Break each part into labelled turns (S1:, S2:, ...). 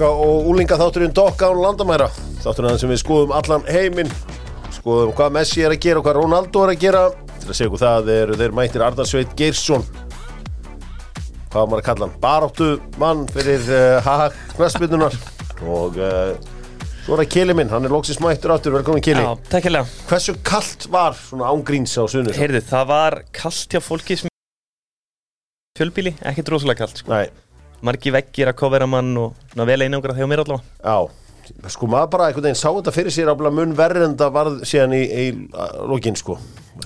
S1: Krakka og úlinga þátturinn Dokka án landamæra. Þátturinn sem við skoðum allan heiminn. Skoðum hvað Messi er að gera og hvað Ronaldo er að gera. Til að segja ykkur það eru þeir mættir Arnarsveit Geirsson. Hvað maður að kalla hann? Baráttu mann fyrir uh, haha knastbyrnunar Og uh, svo er það Kili minn, hann er loksins mættur áttur Velkomin Kili.
S2: Já, takk hérlega.
S1: Hversu kallt var svona ángríns á sunnur?
S2: Heyrðu, það var kallt hjá fólki sem fjölbíli, ekkert rosalega kallt sko.
S1: Nei,
S2: Margi veggir að kofera mann og ná, vel einangra þegar mér allavega.
S1: já Sko maður bara einhvern veginn sá þetta fyrir sér ábla mun verri en það varð síðan í, í lokin sko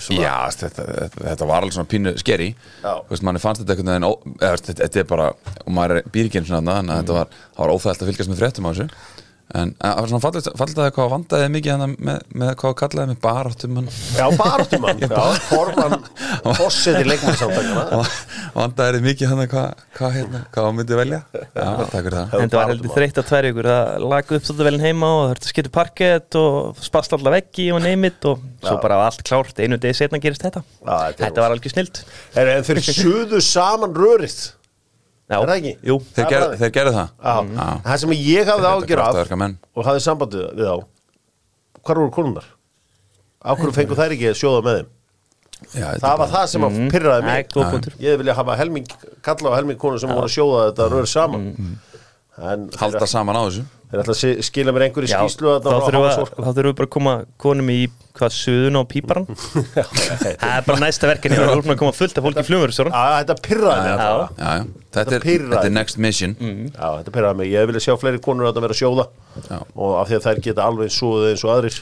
S1: Svona-
S3: Já, þetta, þetta, þetta var alveg svona pínu skeri
S1: Já.
S3: Þú veist, manni fannst þetta einhvern veginn þetta, þetta er bara, og maður er býr ekki einu svona þannig að þetta var, það var óþægilt að fylgjast með fréttum á þessu en eh, það var svona fallið að hvað vandaði mikið hana með, með hvað kallaði með baráttum hann
S1: Já, baráttum hann, já, formann Fossið í leikmannsamtakana
S3: vandaði mikið hana hvað hva, hérna, hvað hann myndi velja Já, takk fyrir það
S2: En það var
S1: baráttumann.
S2: heldur þreytt á tvær ykkur. Það lagði upp þetta velin heima og það þurfti að skipta parkett og spast allar veggi og neymit og svo
S1: Já.
S2: bara allt klárt. Einu degi setna gerist þetta.
S1: Já, þetta
S2: Þetta var alveg snilt.
S1: Þeir suðu saman rörið
S2: Já,
S1: Er það ekki?
S2: Jú,
S3: Þeir, ger, þeir gerðu það.
S1: Já, það sem ég hafði ágjör af og hafði sambandið við á Hvar voru konundar? Af hverju fengu þær ekki að sjóða með þeim?
S3: Já,
S1: Það var það sem að pyrraði
S2: Nei,
S1: mig. Ég vilja hafa helming kalla og helming konu sem voru að sjóða þetta rör saman. En
S3: halda
S1: þeir,
S3: saman á þessu.
S1: þeir ætla að skila mér einhverju
S2: Já,
S1: skýslu
S2: þá þurfum við bara að koma konum í hvað suðun og píparan. Það er bara næsta verkefni. Það er úr að koma fullt af fólki í flumur,
S1: þetta
S3: er,
S1: pirraði.
S3: þetta er next mission.
S1: Já, þetta pyrraði mig, ég vilja sjá fleiri konur að vera að sjóða.
S3: Já.
S1: og af því að þær geta alveg svoðið eins og aðrir.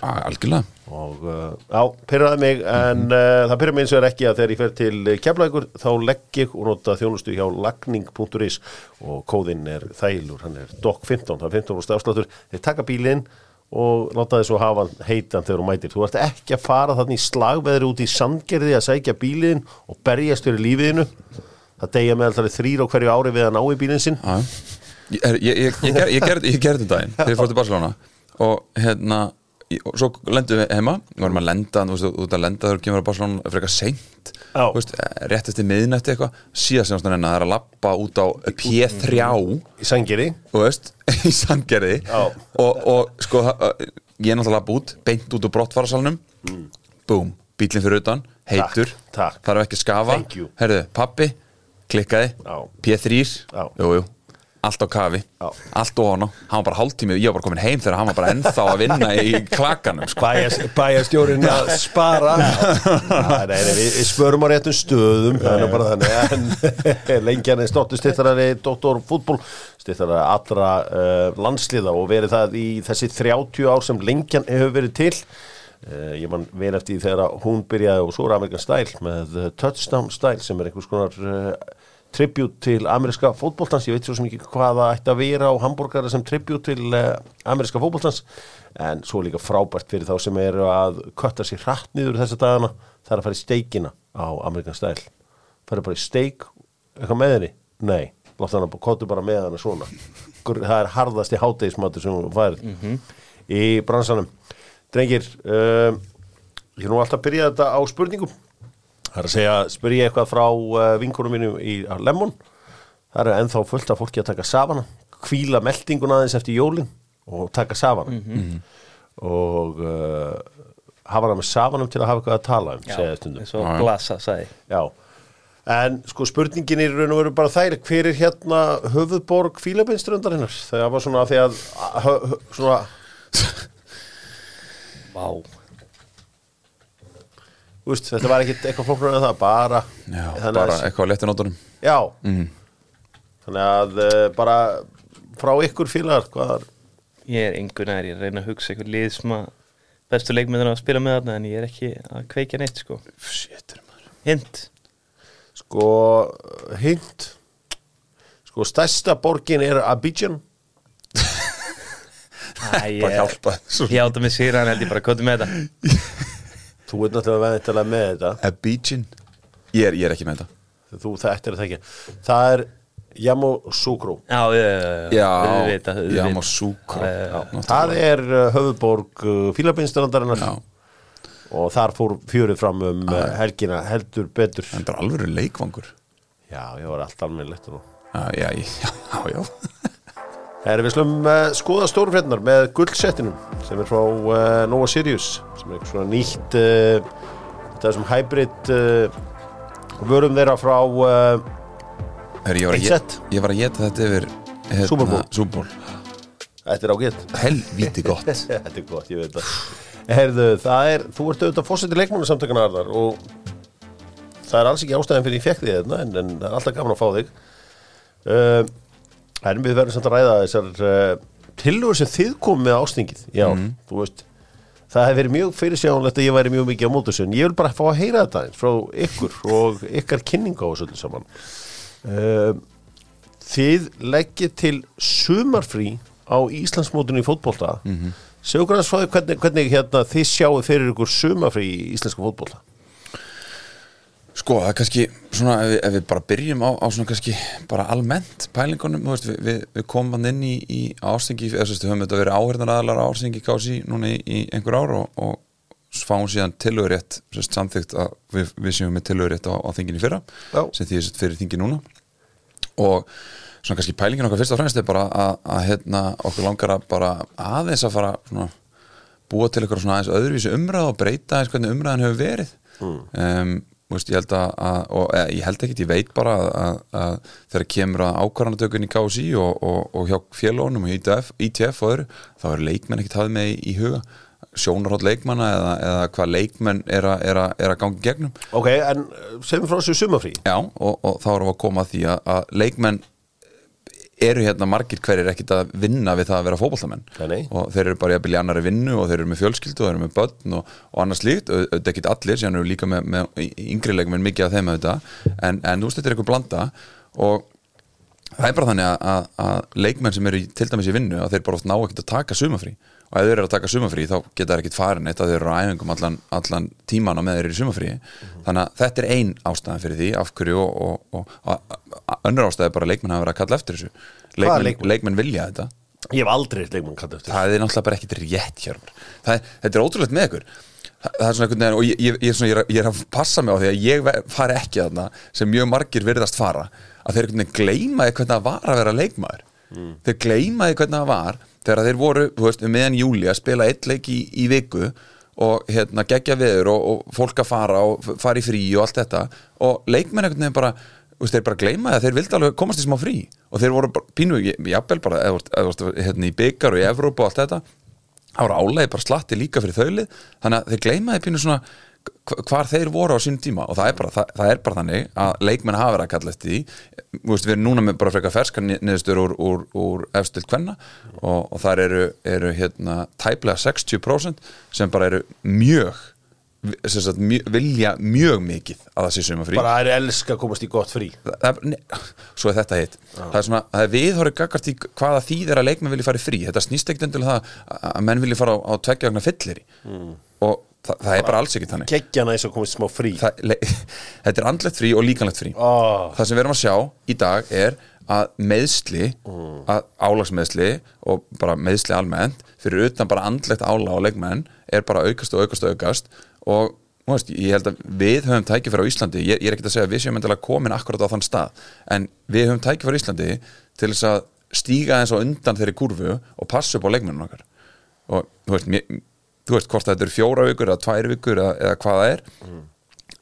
S1: Og uh, já, pyrraði mig en uh, það pyrraði mig eins og er ekki að þegar ég fer til keflækur þá legg ég og nota þjónustu hjá lagning.is og kóðinn er þælur, hann er DOC15 það er 15 úr stafsláttur, þeir taka bílinn og láta þess að hafa heitan þegar þú mætir, þú ert ekki að fara þannig í slagveðri út í sandgerði að sækja bílinn og berjast fyrir lífiðinu. Það deyja meðal það er þrýr á hverju ári við að ná í bílinn sinn.
S3: Ég, er- ég, ég, ég, ger- ég gerði þetta daginn þegar ég fór til Barcelona. Og hérna og svo lendum við heima og erum að lenda, þú veist, út að lenda þegar kemur að Barcelona frekar seint veist, rétt eftir miðnætti eitthvað síðast sem það er að lappa út á P3
S1: í sandgerði
S3: þú veist, í sandgerði
S1: Já.
S3: og, og sko ég er náttúrulega lappa út, beint út úr brottfarasalnum mm. búm, bílinn fyrir utan heitur, þarf ekki að skafa. Herðu, pappi, klikkaði.
S1: Já.
S3: P3,
S1: Já.
S3: Allt á kafi,
S1: Já.
S3: allt ofan á. Hann var bara hálftími, ég var bara komin heim þegar hann var bara ennþá að vinna í klakanum sko.
S1: bæjastjórin að spara. Nei, nei, nei, við, við spörum á réttum stöðum það er bara þannig en lengjan er stottu stittarari doktor fútból stittarari allra uh, landsliða og verið það í þessi 30 ár sem lengjan hefur verið til. Uh, ég man vel eftir því þegar hún byrjaði og svo er Amerikan Style með uh, Touchdown Style sem er einhvers konar uh, tribut til ameríska fótboltans. Ég veit svo sem ekki hvað það ætti að vera á hambúrgara sem tribut til uh, ameríska fótboltans en svo líka frábært fyrir þá sem eru að kötta sér hratt niður þessa dagana. Það er að fara í steikina á Amerikan Style fara bara í steik eitthvað með henni? Nei, láta hann að kottu bara með hana svona. Það er harðasti hátegismatur sem hún færið í bransanum. Drengir uh, ég er nú alltaf að byrja þetta á spurningum Það er að segja, spyr ég eitthvað frá uh, vinkunum mínu í á Lemon Það er ennþá fullt af fólki að taka safana Hvíla meldinguna aðeins eftir jólin Og taka safana Og uh, hafa hana með safanum til að hafa eitthvað að tala um segja stundum
S2: og glasa, sagði.
S1: Já En sko spurningin er í raun og veru bara þær Hver er hérna höfuðborg fílabeinströndarinnar? Það var svona því að svona,
S2: Vá.
S1: Úst, Þetta var ekkit eitthvað flóknar en það Bara
S3: Já, bara
S1: að-
S3: eitthvað á léttinóttunum
S1: Já Þannig að uh, bara frá ykkur félagar hvað er
S2: Ég er engur nær, ég er að reyna að hugsa eitthvað lið sem að bestu leikmyndir að spila með þarna en ég er ekki að kveikja neitt sko.
S3: Maður.
S2: Hint.
S1: sko hint sko stærsta borgin er Abidjan
S2: Æ,
S3: bara hjálpa svo.
S2: Ég átta mig sér hann held ég bara kóti með þetta.
S1: þú ert náttúrulega veðintilega með þetta.
S3: Abidjan ég er, ég er ekki með þetta.
S1: Þú þekktir það ekki það er Yamoussoukro
S2: Já, já,
S3: Já,
S2: auðvitað, auðvitað.
S3: Yamoussoukro.
S2: Já, já.
S3: Náttúrulega.
S1: það er höfuðborg uh, fílabeinstrandarinnar
S3: Já,
S1: og þar fór fjörið fram um helgina heldur betur.
S3: Það er alveg leikvangur.
S1: Já, ég var allt
S3: Já, já, já, já, já.
S1: Herri, við slum uh, skoða stórfrétnar með gullsettinum sem er frá uh, Nova Sirius sem er eitthvað svona nýtt uh, þetta er sem hybrid vörum þeirra frá
S3: Herri, ég, var að geta þetta yfir hérna,
S1: Bowl. Þetta er ágætt.
S3: Helvíti gott.
S1: Þetta er gott, ég veit það. Herðu, það er, þú ert auðvitað fórseti leikmannasamtökuna Arnar og það er alls ekki ástæðan fyrir ég fekk því þetta en, en það er alltaf gaman að fá þig En við verðum samt að ræða þessar uh, tillögur sem þið komið með ástingið Já, þú veist Það hefur verið mjög fyrirsjánlegt að ég væri mjög mikið á en ég vil bara fá að heyra þetta eins frá ykkur og ykkar kynning á þessu öllu saman. Uh, Þið leggið til sumarfrí á Íslandsmótunni í fótbolta. Mm -hmm. Segur grann svaði hvernig, hvernig hérna, þið sjáu fyrir ykkur sumarfrí í íslenska fótbolta
S3: Sko, það er kannski svona, ef við, ef við bara byrjum á, á svona kannski bara almennt pælingunum, veist, við, við, við komum hann inn í, í ástingi, eða þú veist, við höfum þetta verið áhörðanadalar á ástingi kási núna í, í einhver ár og, og fáum síðan sérst samþygt að við, við séum með tilögurétt á, á þingin í fyrra,
S1: Já.
S3: sem því sérst fyrir þingi núna. Og svona kannski pælingin okkar fyrst og fremst er bara að, að hérna, okkur langar að bara aðeins að fara svona búa til eitthvað svona aðeins öðruvísi umræð og breyta aðeins hvernig umræðan hefur verið. Um, veist, ég held að, að og, eða, ég held ekkit, ég veit bara að, að, að þegar kemur að ákvarðanatökun í KSI og, og, og hjá félónum og ITF, ITF og öðru, þá er leikmenn ekkit hafið með í, í huga. Sjónarhótt leikmanna eða, eða hvað leikmenn er að, er er að gangi gegnum.
S1: Ok, en uh, segjum frá þessu sumarfrí.
S3: Já, og, og þá erum við að koma að því að, að leikmenn eru hérna margir hverjir ekkit að vinna við það að vera
S1: nei.
S3: og þeir eru bara í annari vinnu og þeir eru með fjölskyldu og þeir eru með börn og, og annars líkt, auðvitað ekkit allir síðan eru líka með, með yngri leikmenn mikið af þeim auðvitað, en, en þú veist þetta er eitthvað blanda og það er bara þannig að, að, að leikmenn sem eru til dæmis í vinnu að þeir bara oft ná ekkert að taka sumafrí og ef þeir eru að taka sumafrí þá geta þeir ekkert farin eitt að þeir eru á æfingum allan, allan tíman og með þeir eru í sumafrí þannig að þetta er ein ástæðan fyrir því af hverju og, og, og önnur ástæði er bara að leikmenn hafa verið að kalla eftir þessu. Leikmenn,
S1: leikmenn?
S3: leikmenn vilja þetta.
S1: Ég hef aldrei leikmann kallt eftir
S3: það er náttúrulega bara ekkit rétt hjá þetta er ótrúlegt með ykkur það, er svona einhvern veginn og ég, ég, ég, svona, ég, er, að- passa mig á því að ég fari ekki þarna sem mjög margir virðast fara. Að þeir einhvern veginn gleymaði hvernig það var að vera leikmaður. Þeir gleymaði hvernig það var þegar þeir voru, þú veist, um meðan júli að spila eitt leik í, í viku og hérna gegja viður og, og fólk að fara og fara í frí og allt þetta. Og leikmenn einhvern veginn bara veist, þeir bara gleymaði að þeir vildi alveg komast í smá frí. Og þeir voru bara, pínu, ég- jafnvel bara eða, eða, veist, hérna í byggar og í Evrópu og allt þetta það voru álega bara slatti líka fyrir þaulið. Þannig að þeir gleymaði pínu svona hva- hvar þeir voru á sínum tíma. Og það er bara, það, það er bara þannig að leikmenn hafa verið að kalla eftir því. Þú veist, við erum núna með bara frekar ferskar niðurstur úr, úr, úr efstilt kvenna. Og, og þar eru, eru hérna, tæplega 60% sem bara eru mjög, sagt, mjög vilja mjög mikið að það sé sumafrí
S1: Bara það er elska að komast í gott frí.
S3: Það er, ne, svo er þetta hitt. Það er svona, það er viðhorið gaggart í hvaða þýðir að leikmenn vilja fara í frí. Þetta snýst ekkert endilega það að menn vilja fara á, á tveggja vegna fyllir og það, það er bara alls ekki þannig.
S1: næs að komast í smá frí.
S3: Það, le, þetta er andlegt frí og líkanlegt frí.
S1: Ó.
S3: það sem við erum að sjá í dag er að meðsli að álagsmeðsli og bara meðsli almennt fyrir utan bara andlegt ála á leikmenn er bara aukast og aukast og aukast og veist, ég held að við höfum tækifæri á Íslandi, ég, ég er ekki að segja að við séum endilega komin akkurat á þann stað en við höfum tækifæri á Íslandi til þess að stíga eins og undan þeirri kurvu og passa upp á leikmennum okkar. Og þú veist, mér, þú veist hvort þetta eru fjóra vikur eða tvær vikur eða, eða hvað það er.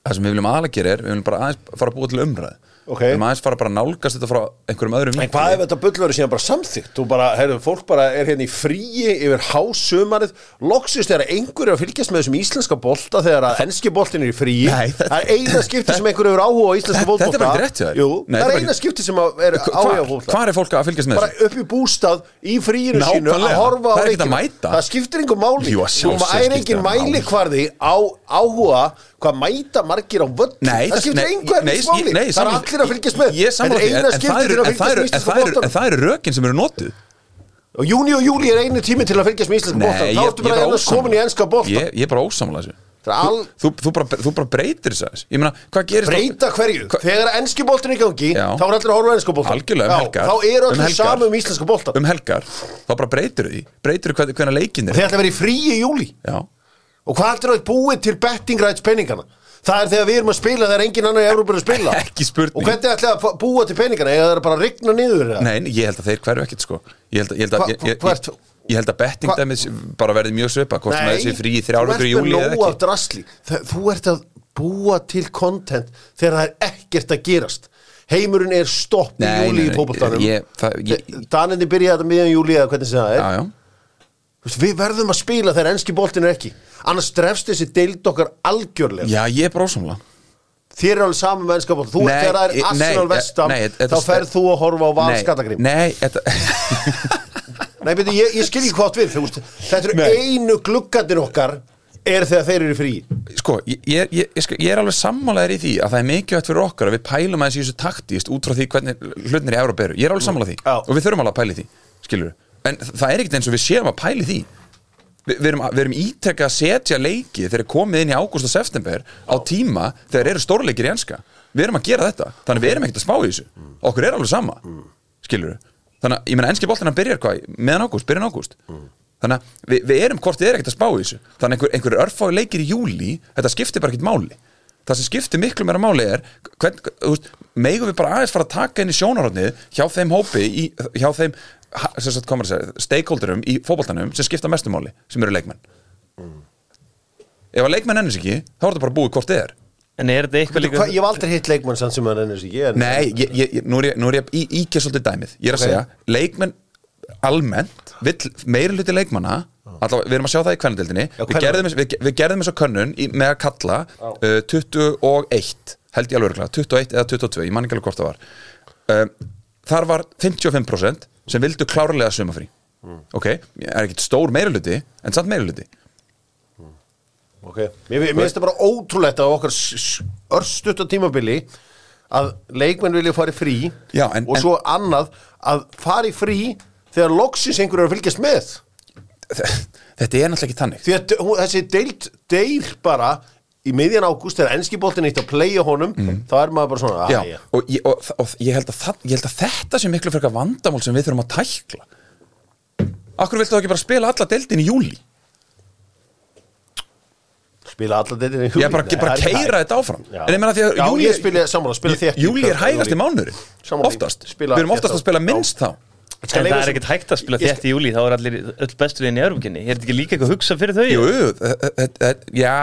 S3: Það sem við viljum gera er við viljum bara aðeins fara að búa til umræð
S1: Ok.
S3: við viljum aðeins fara bara að nálgast þetta frá einhverjum öðrum
S1: En hvað ef þetta bull verður síðan bara samþygt? Þú bara, heyrðu, fólk bara er hérna í fríi yfir hásumarið Loksist þegar einhver er að fylgjast með þessum íslenska bolta þegar að enski boltin er í fríi
S3: Nei,
S1: Það er eina skipti sem einhver hefur áhuga á íslenska bolta
S3: þetta er bara.
S1: Jú,
S3: Nei,
S1: það er
S3: er
S1: eina skipti sem er áhuga á bolta
S3: hvar er fólk að fylgjast með
S1: bara
S3: þessu?
S1: upp í bústað í fríinu sínu að horfa á
S3: er mæta.
S1: það skiptir einhver máli og maður er engin
S3: það máli.
S1: mæli hvarði á áhuga hvað mæta margir á völd það skiptir
S3: nei,
S1: einhver
S3: nei,
S1: máli.
S3: ég- nei,
S1: það er allir að fylgjast með.
S3: en-
S1: eina
S3: en
S1: skipti
S3: það
S1: til
S3: eru-
S1: að fylgjast
S3: eru-
S1: með
S3: en það eru- eru rökin sem eru notuð.
S1: Og júni og júli er einu tími til að fylgjast með boltan
S3: ég,
S1: þá ertu
S3: er
S1: bara að komin í enska boltan
S3: ég, er bara ósamlega þessu. Þú, þú, bara, þú bara breytir þess aðeins. Ég meina, hvað gerist
S1: breyta hverju, þegar enski boltin er í gangi þá er allir að horfa boltan
S3: Algjörlega, um helgar.
S1: þá er
S3: Um
S1: allir saman um íslenska boltan
S3: um helgar, þá bara breytir því er
S1: að og hvað heldur að búið til betting rights penningana Það er þegar við erum að spila þegar engin annar í Európa er að spila.
S3: Ekki spurning.
S1: Og hvernig ætlaði að búa til peningana eða það er bara að rigna niður eða?
S3: Nei, ég held að þeir hverju ekkert sko. Ég held að, ég held að, ég, ég, ég, held að betting dæmis bara verði mjög svipa Hvort sem þessi frí í þrjár vikur í júli eða ekki.
S1: Það- Þú ert að búa til content þegar það er ekkert að gerast. Heimurinn er stopp í júli í
S3: það- ég-
S1: Daninni byrjaði þetta miðan júli eða hvernig sem það er.
S3: Já, já
S1: Við verðum að spila þegar enski boltin er ekki. Annars drefst þessi deild okkar algjörlega.
S3: Já, ég er brósamla
S1: Þér er alveg saman með Þú,
S3: Nei,
S1: Þegar það er Arsenal
S3: nei,
S1: vestam
S3: nei, þetta-
S1: Þá ferð þú að horfa á val
S3: Nei, nei,
S1: beti, ég, ég skil ekki hvað átt við þú Þetta eru einu gluggatir okkar Er þegar þeir eru frí
S3: Sko, ég, ég, ég, sko, er alveg sammálaðir í því að það er mikilvægt fyrir okkar að við pælum aðeins í þessu taktíst út frá því hvernig hlutnir í Európa eru. Ég er alveg sammálaðið því.
S1: Já.
S3: og við þurfum alveg að pæli því, skilur En það er ekkert eins og við séum að pæli því. Vi, við, erum, við erum ítrekka að setja leiki þegar komið inn í ágúst og september á tíma þegar eru stórleikir í enska. Við erum að gera þetta, þannig við erum ekkert að spá í þessu. Okkur er alveg sama, skilur Þannig að, ég meina, enski boltina byrjar hvað, meðan ágúst, byrjan ágúst. Þannig að við, við erum hvort þið er ekkert að spá í þessu. Þannig einhver, einhver örfái leikir í júli Þetta skiptir bara ekkert máli. Það sem skiptir miklu meira máli er hvern, þú veist, Megum við bara aðeins fara að taka inn í sjónarhóðnið Hjá þeim hópi í, Hjá þeim stakeholderum í fótboltanum Sem skipta mestu máli, sem eru leikmenn. Ef að leikmenn ennins ekki Þá er þetta bara búið hvort þið er.
S2: En er þetta eitthvað líka
S1: Ég hef aldrei hitt leikmann sann sem hann sig ég, er-
S3: Nei, ég, ég, nú er ég, nú er ég í, íkja svolítið dæmið. Ég er að
S1: Ok.
S3: segja, leikmenn almennt vill meiri hluti leikmanna allavega, við erum að sjá það í kvennadeildinni
S1: Já,
S3: við, við, við gerðum þess að könnun í, með að kalla uh, 21 held ég alveg örugglega, 21 eða 22 ég man ekki alveg hvort það var. Uh, þar var 55% sem vildu klárlega sumafrí ok, er ekkert stór meiri hluti en samt meiri hluti
S1: Ok, mér, finnst það bara ótrúlegt að okkar örstutt á tímabili að leikmenn vilja fara í frí
S3: Já, en-
S1: og
S3: en-
S1: svo annað að fara í frí þegar loksins einhverju er að fylgjast með.
S3: Þetta er náttúrulega ekki þannig.
S1: Því að þessi deild deyr bara í miðjan ágúst þegar enski boltin eitt að playa honum þá er maður bara svona
S3: Mm. Já,
S1: "Æja."
S3: og, ég, og, og ég, held að það, ég held að þetta sé miklu frekar vandamál sem við þurfum að tækla Akkur viltu þá ekki bara spila alla deildin í júli?
S1: spila alla deildin í
S3: Ég er bara, bara
S1: Nei, er
S3: keira þetta áfram
S1: Já.
S3: En ég meina því að
S1: Já,
S3: júli
S1: ég spila sammála, spila þétt
S3: Júli er hægast í mánuður. Oftast,
S1: Spila
S3: við erum oftast að spila minnst þá
S2: En það er ekkert hægt að spila
S1: Ég
S2: þétt í júli Þá er allir öll bestu liðin í Örfuginni Er þetta ekki líka eitthvað hugsa fyrir þau?
S3: Jú, já,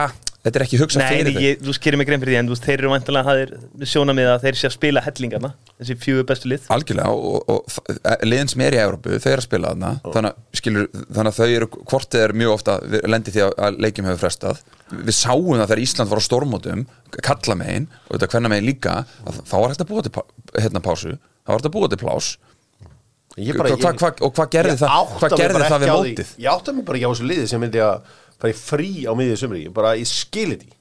S3: þetta er ekki hugsað
S2: Nei,
S3: fyrir
S2: en
S3: þau.
S2: ég, þú skerir mig grein fyrir því En þú þeir eru vantilega að sjóna með að þeir sé að spila hellingana Þessi fjögur bestu lið.
S3: Algjörlega, og, og, og þ- liðin sem er í Európu, þau eru að spila þarna þannig, að, skilur, þannig að þau eru hvort þau eru mjög ofta, við lendi því að, leikjum hefur frestað. Við sáum það þegar Ísland var á stormótum kalla megin og þetta hvenna megin líka að þá var hægt að búa til hérna pásu þá var hægt að búa til plás
S1: Ég
S3: Hva- hva- hva- og hvað gerði það- hvað gerði
S1: bara
S3: það við mótið?
S1: Ég átta mig bara ekki á þessu liði sem myndi að fara í frí á miðið sumri Ég bara, ég skil þetta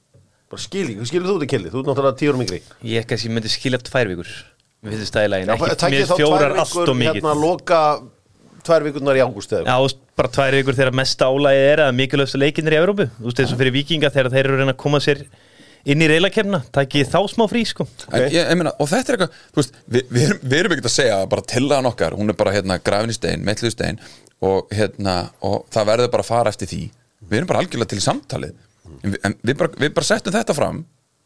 S1: bara skil ekki, skilur þú þetta kelli þú ert náttúrulega tíur mingri
S2: Ég kannski myndi skilja tvær vikur Mér finnst það í lagin
S1: Já,
S2: Ekki mér fjórar allt og mikið.
S1: hérna loka tvær vikurnar í ágúst eða?
S2: Já, bara tvær vikur þegar mesta álægið er að mikilvægstu leikinnir í Európu Þú veist, eins og fyrir vikinga þegar þeir eru að reyna að koma sér inn í reylakefna Takið þá smá frí, sko.
S3: En ég, ég meina, og þetta er eitthvað þú veist, við, við, erum, við erum ekkert að segja að bara tillagan okkar, hún er bara hérna grafin í stein, metluð stein og hérna og það verður bara að fara eftir því við erum bara algjörlega til samtalið en við, en við, bara, við bara settum þetta fram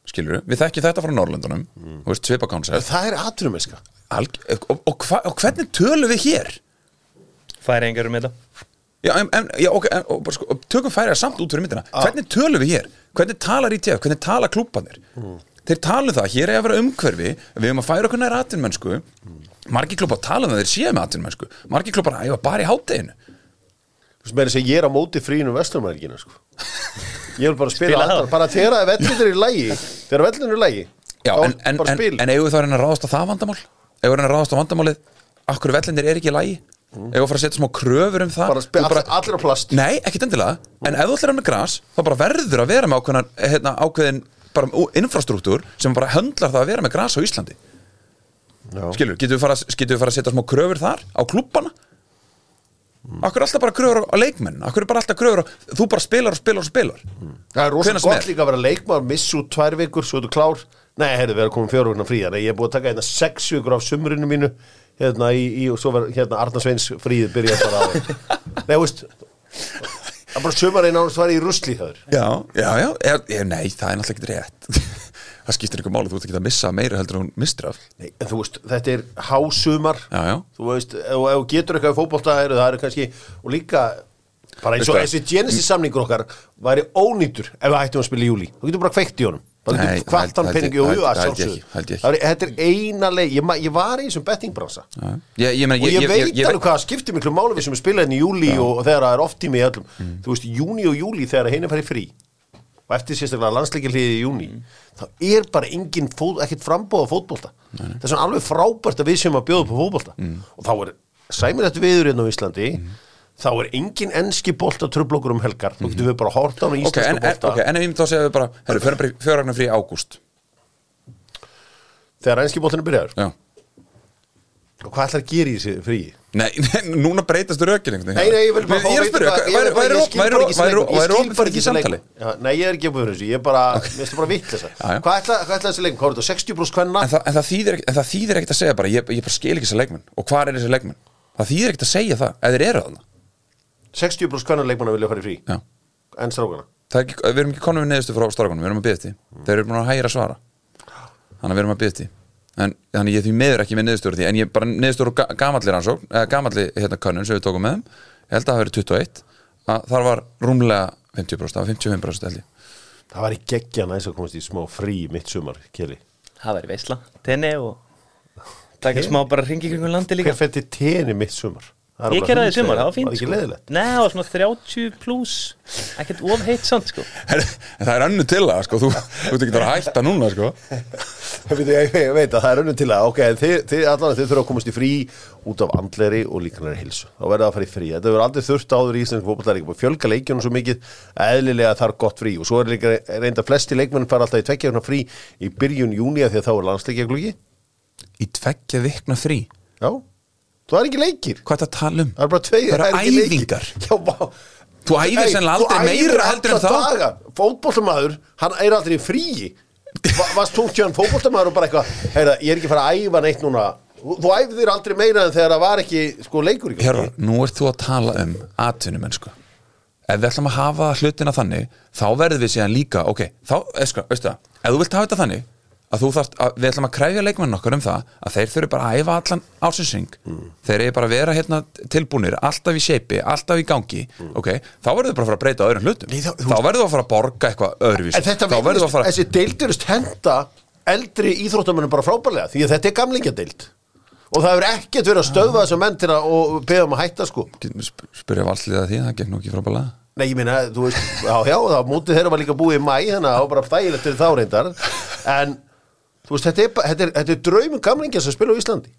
S3: skilur við þekkjum þetta frá Norrlöndunum mm. veist, svipa koncept
S1: Það er atvinnumiska
S3: Alg, og, og, hva, og hvernig tölum við hér?
S2: Færi engarum með þetta
S3: Já, en, en, já, ok, en, og, bara sko, og tökum færiða samt út fyrir myndina hvernig tölum við hér? Hvernig talar ITF? Hvernig tala klúbbanir? Þeir tala um það, hér er að vera umhverfi við erum að færa okkur nær atvinnmennsku margir klúbbar tala um það þeir séu með atvinnmennsku margir klúbbar æfa bara í hátteginu
S1: Þú veist, ég er á móti frínu vesturmælgina sko. Ég vil bara spila,
S2: Spila
S1: spila
S2: þá.
S1: bara þegar vellinir er í lægi þegar vellinir er í lægi
S3: Já, en, en,
S1: bara
S3: en, eigum við þá að reyna að ráðast á það vandamál? Eigum við að reyna að ráðast á vandamálið Akkur vellinir er ekki í lagi? Eigum við að fara að setja smá kröfur um það?
S1: bara, spil,
S3: Þú
S1: allir, á plast
S3: Nei, ekkit endilega En ef þú ætlar að með gras þá bara verður að vera með ákveðin, hérna, ákveðin bara ú- infrastruktúr sem bara höndlar það að vera með gras á Íslandi
S1: Já.
S3: Skilur, getur við fara, getum við fara að setja smá kröfur þar á klubbana? Akkur er alltaf bara kröfur á, á leikmenn Akkur er bara alltaf kröfur á Þú bara spilar og spilar og spilar?
S1: Það er rosa
S3: Hvenær sem
S1: gott
S3: er.
S1: líka að vera leikmaður missu út tvær vikur, svo þú klár. Nei, heyrðu, við erum komin fjóru vikna frí Þannig að ég er búið að taka hérna sex vikur af sumrinu mínu Hérna í, í og svo verður hérna Arna Sveins fríð byrja bara á. Nei, veist Það er bara sömarinn ánast var í rusli
S3: Já, já, já, er, er, nei, það er náttúrulega ekki rétt Það skiptir ykkur máli, þú ert ekki að missa meira heldur en hún mistur af.
S1: Nei, en þú veist, þetta er hásumar. Þú veist, ef þú getur eitthvað eru það eru kannski, og líka bara eins og þessi Genesis samningur okkar væri ónýtur ef við hættum að spila í júli þú getur bara kveikt í honum.
S3: Nei,
S1: getur kvart hann
S3: held-
S1: pening
S3: held-
S1: jú, jú, að
S3: held- held ég
S1: sjálfsögðu.
S3: ekki, held ég ekki.
S1: Það er- þetta er eina leið. Ég, ég var í þessum bettingbransa og ég, veit alveg hvað skiptir miklu máli við sem er spilað inn í júli og, og þegar það er oft tími í öllum. Þú veist, júni og júli þegar henni færi frí og eftir sérstaklega landsleikilíði í júni
S3: Mm.
S1: þá er bara engin fót, ekkert frambóð á fótbolta. Það er svona alveg frábært að við sem að bjóða upp á fótbolta.
S3: Mm.
S1: og þá er sæmilegt viður hérna á Íslandi þá er engin enski bolta tröflokkur um helgar. Þá getum við bara hort á hana
S3: Ok,
S1: íslenska
S3: en, en,
S1: bolta.
S3: ok, en ef myndi þá segja við bara Herru, fjöragnar frí í ágúst.
S1: Þegar enski boltinu byrjar
S3: Já.
S1: Og hvað ætlar að gera í þessi fríi?
S3: Nei, nei, núna breytast rökin einhvern
S1: Nei, nei, ég vil bara fá
S3: er að
S1: vita hvað- þessi
S3: opið
S1: bara
S3: fyrir
S1: þessi
S3: samtali
S1: Nei, ég er ekki að búið þessu, ég er bara, mér finnst það bara vitt þessa. Hvað ætla þessi leikmann, hvað er þetta, 60 brúst hvenna?
S3: En það, það þýðir, það ekkert að segja bara Ég, bara skil ekki þessa leikmenn. Og hvað er þessi leikmenn? Það þýðir ekkert að segja það Ef þeir eru þarna.
S1: 60 brúst hvenna leikmann vilja fara í frí. En strákana?
S3: Það er Við erum ekki konum við neðustu frá strákunum En, Þannig ég er því meður ekki með neðustur því En ég bara ga- gamalli rannsókn eða gamalli hérna könnun sem við tókum með þeim. Ég held að það hafi verið 21 að Þar var rúmlega 50% Það var 55% held ég.
S1: Það var í geggja næst að komast í smá frí mitt sumar, Kjeli
S2: Það væri veisla, tenni og taka smá bara ringi kringum landi líka.
S1: Hver fætti tenni mitt sumar? Það er
S2: Ég kerði það í sumar, það var fínt
S1: Var
S2: sko. Nei, það var svona 30 pluss Ekkert of heitt samt sko.
S3: En það er annu til það, sko, þú, þú ert ekki að hætta núna, sko
S1: Ég, veit að það er önnum til að ok, þið, þið allan þið þurfa að komast í frí út af andleri og líkanlega hilsu þá verða það að fara í frí, þetta verður aldrei þurft áður í íslensku fótbolta líka, búið fjölga leikjunum svo mikið að eðlilega þarf gott frí. Og svo er líka reynda flesti leikmenn fara alltaf í tveggja frí í byrjun júni af því að þá er landsleikjaglugi
S3: Í tveggja vikna frí?
S1: Já, það er ekki leikir.
S3: Hvað er það að tala um?
S1: það er
S3: Það
S1: ekki
S3: Þú æfir sennilega aldrei meira heldur en þá.
S1: daga. fótboltamaður, hann er aldrei í fríi. Va, varst þú tján fótboltamaður og bara eitthvað heyrða, ég er ekki fara að æfa neitt núna þú, þú þér aldrei meira en þegar það var ekki sko leikur gangi.
S3: Hjörvar, nú ert þú að tala um atvinnumennsku Ef við ætlum að hafa hlutina þannig þá verðum við síðan líka, ok þá, eska, veistu það, ef þú vilt hafa þetta þannig að þú þarft, að, við ætlum að kræfja leikmennin okkar um það að þeir þurfi bara að æfa allan ásinsring þeir eru bara að vera hérna tilbúnir alltaf í shapei, alltaf í gangi. Ok, þá verður bara að fara að breyta öðrum hlutum.
S1: Nei, þá- þú
S3: þá verður að fara að borga eitthvað öðruvísi.
S1: En þetta
S3: þá verður
S1: virðist,
S3: að fara
S1: þessi deildirist henda eldri íþróttamönnum bara frábærlega því að þetta er gamlingadeild og það hefur ekkert verið að stöðva þessa menn til að beða um að hætta sko.
S3: Sp- spyrja valsliða því, það gekk nú ekki frábælega
S1: Nei, ég meina, þú veist, já, já, það mútið þeirra var líka búið í mæ, þannig að það var bara þægilegt fyrir þá reyndar, en þú veist, þetta er, þetta er, þetta er draumum gamlingja sem spila á Íslandi,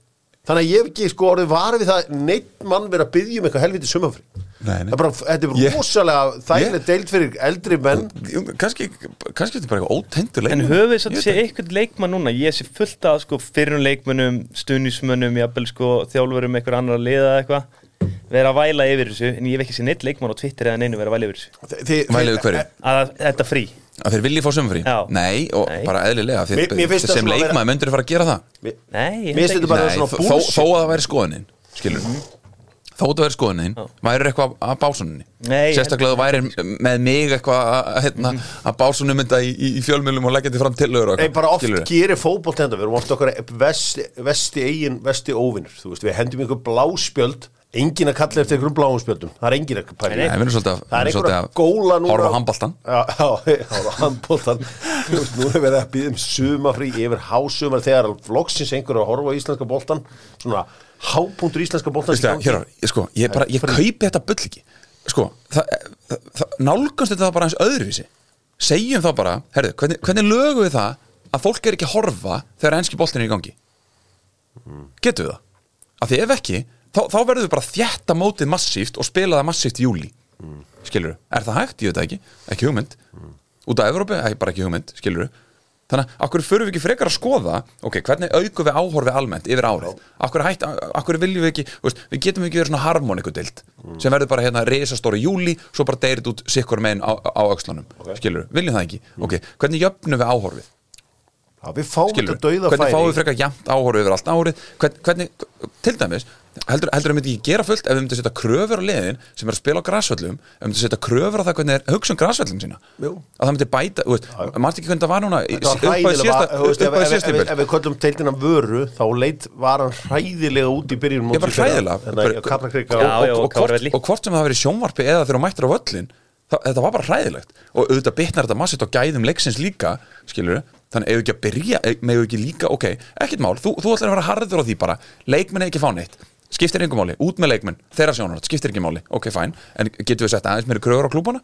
S1: þannig að ég hef ekki sko orðið varið við það neitt mann verið að byggja um eitthvað helviti sumafri
S3: Nei, nei.
S1: Það er bara, þetta er bara
S3: Ég-
S1: rosalega þægilegt deild fyrir eldri menn.
S3: Kannski, kannski þetta er bara eitthvað ótengdur
S2: En
S3: leikmenn.
S2: höfum við satt
S3: veit
S2: sé eitthvað leikmann núna? Ég sé fullt af sko, fyrrum leikmönnum Stunismönnum, jafnvel sko, þjálfurum Eitthvað annar að liða eða eitthvað Vera að væla yfir þessu En ég hef ekki sé neitt leikmann á Twitter eða neinu vera að væla yfir þessu.
S1: Þi-
S3: Væli við hverju?
S2: Að þetta frí
S3: Að þeir vilji fá sumfrí?
S2: Já.
S3: Nei, og
S2: Nei.
S3: bara eðlilega þeir,
S1: Mér- mér
S3: sem
S1: að vera-
S3: leikmaður myndir fara að gera það.
S1: Mér-
S2: Nei,
S3: Nei,
S1: svona
S3: þó, þó að það væri skoðunin skilur þó að það væri skoðunin væri eitthvað að básuninni sérstaklega þú væri með mig eitthvað að, að, hérna, að básunum mynda í, í, í fjölmjölum og leggja þetta fram til
S1: Nei, bara oft gerir fótbolt þetta, við erum oft okkar vesti, vesti eigin, vesti óvinnur þú veist, við hendum ykkur bláspjöld engin að kalla eftir ykkur bláum spjöldum. Það er engin að pæla
S3: við
S1: það er
S3: við erum
S1: einhver
S3: svolítið
S1: að góla núna.
S3: á
S1: á handbóltan þú veist, nú er verið að býða um sumafrí yfir hásumar þegar flokksins einhver er að horfa á íslenska boltan svona hápunktur íslenska
S3: það, hér, ég, sko, ég, bara, ég kaupi þetta bull ekki. Sko, það, það, það, nálgast þetta bara eins öðruvísi. Segjum þá bara, herðu, hvernig, hvernig lögum við það að fólk er ekki að horfa þegar enski boltin er í gangi? Getum við það? Af því ef ekki, þá, þá verðum við bara þjætta mótið massíft og spila það massíft í júli skilur er það hægt, ég veit það ekki, ekki hugmynd. Út af Evrópi, ekki bara ekki hugmynd, skilur þannig að akkur förum við ekki frekar að skoða ok, hvernig aukum við áhorfi almennt yfir árið? Akkur, hætt, akkur viljum við ekki veist, við getum ekki verið svona harmonikudeild sem verður bara hérna risastóri júli svo bara deyrið út sikkur megin á, á öxlunum okay. skilur, viljum það ekki? Ok, hvernig jöfnum við áhorfið?
S1: Já, við fáum þetta dauða
S3: hvernig
S1: færi.
S3: fáum við frekar jæmt áhorf yfir allt árið? Hvern, hvernig, til dæmis heldur, heldur að myndi ekki gera fullt ef við myndum setja kröfur á liðin sem er að spila á græsvöllum ef við myndum setja kröfur á það hvernig er hugsa um græsvöllum sína?
S1: Jú.
S3: að það myndi bæta, maður ekki hvernig það var núna í-
S1: Þetta var
S3: upp á
S1: hræðilega,
S3: síðasta
S1: ef- við köllum deildina vöru þá leit var hann hræðilega út í byrjun
S3: Ég bara hræðilega.
S1: Að
S3: og, hvort, sem það verið sjónvarpi eða þegar þú mættir á völlin það, þetta var bara hræðilegt. Og auðvitað bitnar þetta massið á gæðum leiksins líka skilur þannig ef við ekki að byrja með við ekki líka, ok, ekkert mál þú, þú ætlar að vera harður á því bara. Leikmenn er ekki fá neitt skiptir engum máli, út með leikmenn þeirra sjónar, skiptir ekki máli, ok, fæn en getum við sett aðeins meiri krögur á klúbana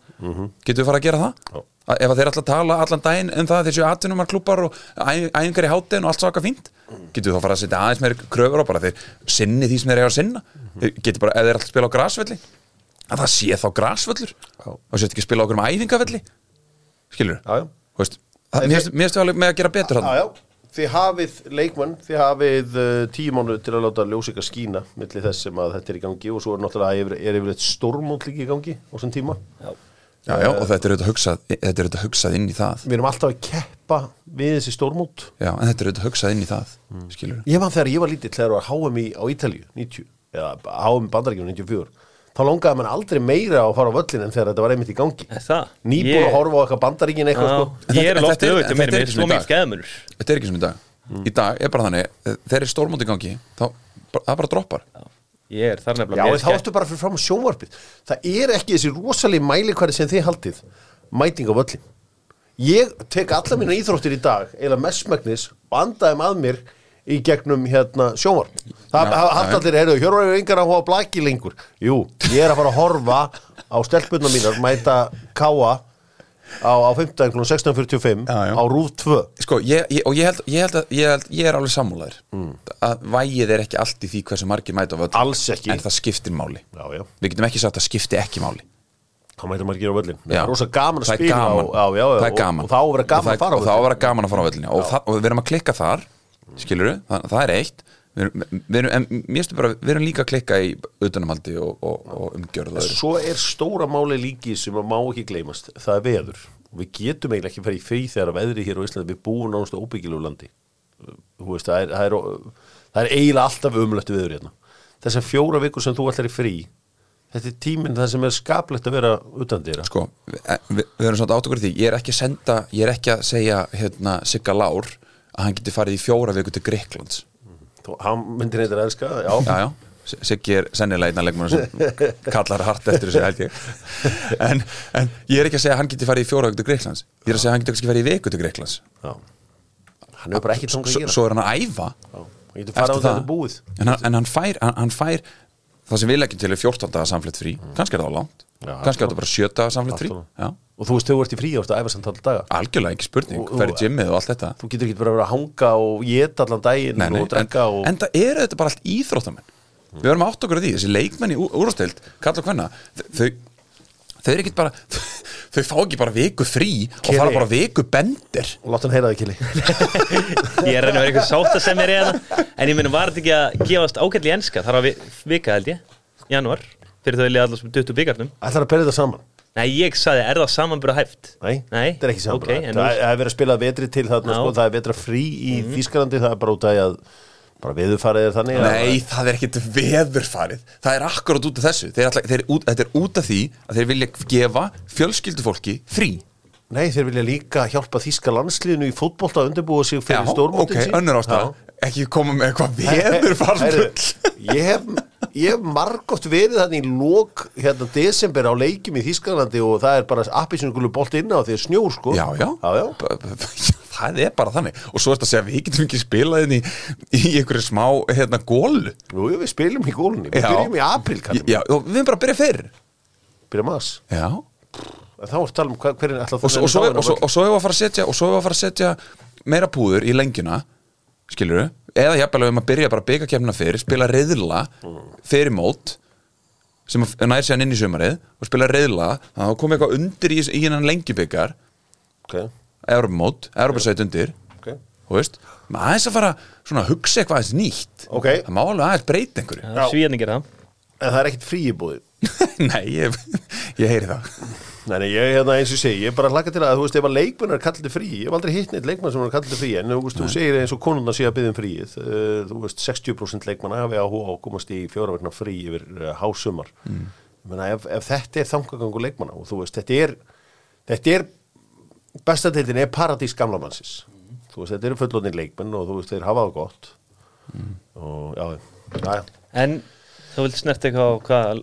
S3: getum við fara að gera það? Að ef að þeir að tala allan daginn um það þessu atvinnumar klúbar og æ- æfingar í hátinn og allt svaka fínt getum við þá fara að setja aðeins meiri krögur á bara þeir sinni því sem þeir eiga að sinna? Þeir getur bara, ef þeir að spila á grasvelli að það sé þá grasvöllur.
S1: Já.
S3: og sér ekki spila á okkur um æfingavelli skilur það- mér finnst- við alveg með að gera betur hann
S1: þið hafið leikmann, þið hafið uh, tíu mánu til að láta ljósika skína milli þess sem að þetta er í gangi og svo er náttúrulega er yfir eitt stórmót líka í gangi á þessum tíma.
S3: já, já, og þetta er auðvitað hugsað er hugsað inn í það
S1: Við erum alltaf að keppa við þessi stórmót.
S3: já, en þetta er auðvitað hugsað inn í það skilur
S1: Ég man þegar ég var lítill þegar það var HM í, á Ítalíu, 90, eða HM bandaríkjum 94, þá longaði mann aldrei meira að fara á völlin en þegar þetta var einmitt í gangi.
S2: Er Ég-
S1: að horfa á eitthvað bandaríkin eitthvað sko.
S2: Já, Ég er alveg auðvitað
S3: er
S2: með svo
S3: dag.
S2: skeðmunur
S3: þetta er ekki sem í dag í dag er bara þannig, þegar er stórmóti í gangi þá, það bara droppar
S2: Ég er þar
S1: Já,
S2: nefnilega með
S1: þá ertu bara fyrir fram á sjónvarpið. Það er ekki þessi rosalegi mælikværi sem þið haldið, mæting á völlin. Ég tek alla mína íþróttir í dag, eiginlega mestmægnis, og andaðum að mér í gegnum hérna sjónvarp. Það
S3: já.
S1: allir, heyrðu, hjörvar eru yngar að hóa blaki lengur. Jú, ég er að fara að horfa á stelpunna mínar, mæta káa á, á 15. kl. 16.45
S3: Já, já.
S1: á rúf 2.
S3: sko, ég, ég, og ég held, ég, held að, ég, held, ég er alveg sammúlaður að vægið er ekki allt í því hversu margir mæta
S1: Alls ekki.
S3: en það skiptir máli
S1: Já, já.
S3: við getum ekki sagt að það skipti ekki máli
S1: Hvað mæta margir á völlin? Það er rosa gaman að
S3: Það er
S1: spila
S3: það er
S1: og- þá vera gaman
S3: það-
S1: að fara á völlin.
S3: það, og við erum að klikka þar skilur það, það er eitt. Við erum, við en mér stu bara, við erum líka að klikka í utanumhaldi og, og, og umgjörð og öðru.
S1: Svo er stóra máli líki sem að má ekki gleymast. Það er veður. Við getum eiginlega ekki að fara í frí þegar að veðri hér á Íslandi. Við búum náttúrulega óbyggilu landi. Þú veist, það er, það er, það er eiginlega alltaf umlöttu veður hérna. Þessar fjóra vikur sem þú ætlar í frí Þetta er tíminn það sem er skaplegt að vera utan dýra
S3: sko, við, við, við erum svona í því. Ég er ekki að senda, ég er ekki að segja hérna, Sigga Lár að hann geti farið í fjóra viku til Greiklands
S1: Hann myndir neitt að elska, já,
S3: já, já, Siggi er sennilega einna leikmann sem kallar hart eftir þessu held ég. En, en ég er ekki að segja að hann geti farið í fjóra viku til Greiklands ég er að segja að hann geti ekki farið í viku til Greiklands
S1: já. Hann hefur bara ekki tónga að gera
S3: svo er hann að æfa.
S1: Já, Hann
S3: en hann, en hann fær hann, hann fær það sem við leggjum til er 14 daga samflett frí. Kannski er það á langt, kannski er það bara 7 daga samflett frí.
S1: Og þú veist, þau ert í frí ástu að æfa samt alltaf daga.
S3: Algjörlega ekki spurning,
S1: Og- og-
S3: fer í gymmið og allt þetta.
S1: Þú getur ekki bara að vera að hanga og geta allan daginn
S3: Nei, nei,
S1: og
S3: en,
S1: drekka og...
S3: en það eru þetta bara allt íþróttamenn. Við erum átt okkur að því, þessi leikmenn í úrvastild kalla og hvenna, þau þau eru ekki bara þau fá ekki bara viku frí og
S1: Keri.
S3: fara bara viku bendir.
S1: Og láta hann heyra það, Kili.
S2: Ég er reyna að vera eitthvað sátt að sem er eða En ég meni, var þetta ekki að gefast ágætli enska? Þar á vi- vika held ég, januar Fyrir þau liða allar sem duttu byggarnum
S1: Ætlar að berja þetta saman?
S2: Nei, ég sagði, er það samanbura hæft?
S1: Nei,
S2: Nei,
S1: þetta er ekki saman
S2: ok, en
S1: Það það er verið að spila vetri til þarna
S2: Já.
S1: sko, Það er vetra frí í Þýskalandi Það er bara út af að bara viðurfarið er þannig að-
S3: Nei, það er ekkit veðurfarið. Það er akkurat út af þessu. Þeir ætla, þeir, út, Þetta er út af því að þeir vilja gefa fjölskyldufólki frí.
S1: Nei, þeir vilja líka hjálpa þýska landsliðinu í fótbolta að undirbúa sig
S3: Já,
S1: fyrir
S3: ok,
S1: stórmótin sín.
S3: önnur ástæða.
S1: Já.
S3: Ekki koma með eitthvað veðurfarbull
S1: Ég hef, ég hef margótt verið þannig í lók hérna desember á leikjum í Þýskalandi og það er bara appisungulu bolt inn á því að snjór sko.
S3: Já, já,
S1: já, já.
S3: Það er bara þannig. Og svo er þetta að segja að við getum ekki spilað í, í einhverju smá hérna, gólu
S1: Jú, við spilum í gólunni, við
S3: Já.
S1: byrjum í april kannum,
S3: Já, og við erum bara að byrja fyrr.
S1: Byrjum aðs
S3: Já.
S1: En þá er tala um hvað, hvernig ætla
S3: og, svo- og, svo, og, svo, og svo hefur að fara að setja að að meira púður í lengjuna skilur eða jafnvel ef maður byrja bara að byggja kemna fyrir spila reyðla fyrir mót sem að nær sér inn í sumarið og spila reyðla að það kom eitthvað undir í, í hennan lengjubyggar
S1: Ok,
S3: Europamót, Europasæt undir
S1: ok.
S3: þú veist, maður aðeins að fara svona að hugsa eitthvað aðeins nýtt.
S1: Ok.
S3: það má alveg aðeins breyta einhverju.
S2: Já, Svíðan gera það.
S1: En það er ekkit frí í búið
S3: nei, ég, ég heyri það
S1: Nei, nei, ég hérna eins og ég segi, ég er bara hlaka til að, þú veist, ef að leikmenn er kallið frí, ég hef aldrei hitt neitt leikmenn sem er kallið frí, en þú veist, þú segir eins og konuna sé að byggja um fríið, uh, þú veist, 60% leikmanna hafi áhuga á að komast í fjóra vegna frí yfir uh, hásumar. Mm. Menna, ef, ef þetta er þangagangu leikmanna og þú veist, þetta er, þetta er, bestadeildin er paradís gamla mannsins. Þú veist, þetta eru fullotnir leikmenn og þú veist, þeir hafa það gott og já, já, já.
S2: En þú vilt snert eitthvað á hvað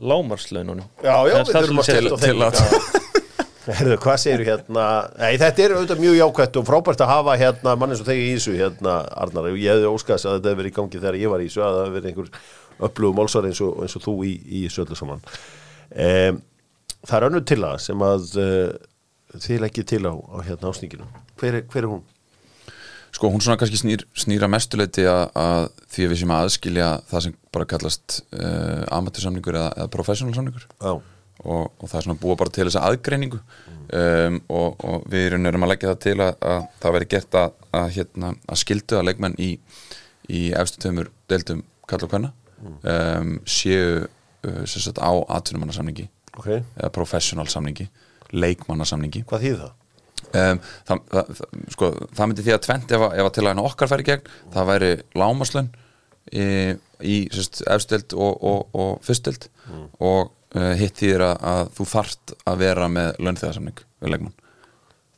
S2: lámarslaununum
S1: Já, já, við þurfum að
S3: til
S1: þeim Herðu, hvað segir hérna? Nei, þetta er auðvitað mjög jákvætt og frábært að hafa hérna mann eins og þegi í þessu hérna, Arnar, ég hefði óskast að þetta hefði verið í gangi þegar ég var í þessu að það hefði verið einhver upplögu málsar eins og, eins og þú í, í þessu öllu saman. Um, Það er önnur til að sem að uh, þið leggið til á, á hérna ásninginu. Hver, er- hver er hún?
S3: Sko hún svona kannski snýr, snýra mestuleiti að, að því að við að aðskilja það sem bara kallast uh, amatursamningur eða, eða professional samningur. Og, og það er svona búa bara til þessa aðgreiningu. Um, og, og við erum að leggja það til að, að það veri gert að, að, hérna, að skildu að leikmenn í, í efstu tömur deildum kalla og hvenna um, séu uh, sem sagt á atvinnumannasamningi
S1: ok,
S3: eða professional samningi leikmannasamningi.
S1: Hvað þýð það?
S3: Um, það, það, það, sko, það myndi því að tvent ef, að- ef að til að henni okkar færi gegn það væri lámaslun í, í efstild og, og, og fyrstild og uh, hitt þýðir að, að þú þart að vera með launþegarsamning við leikmann.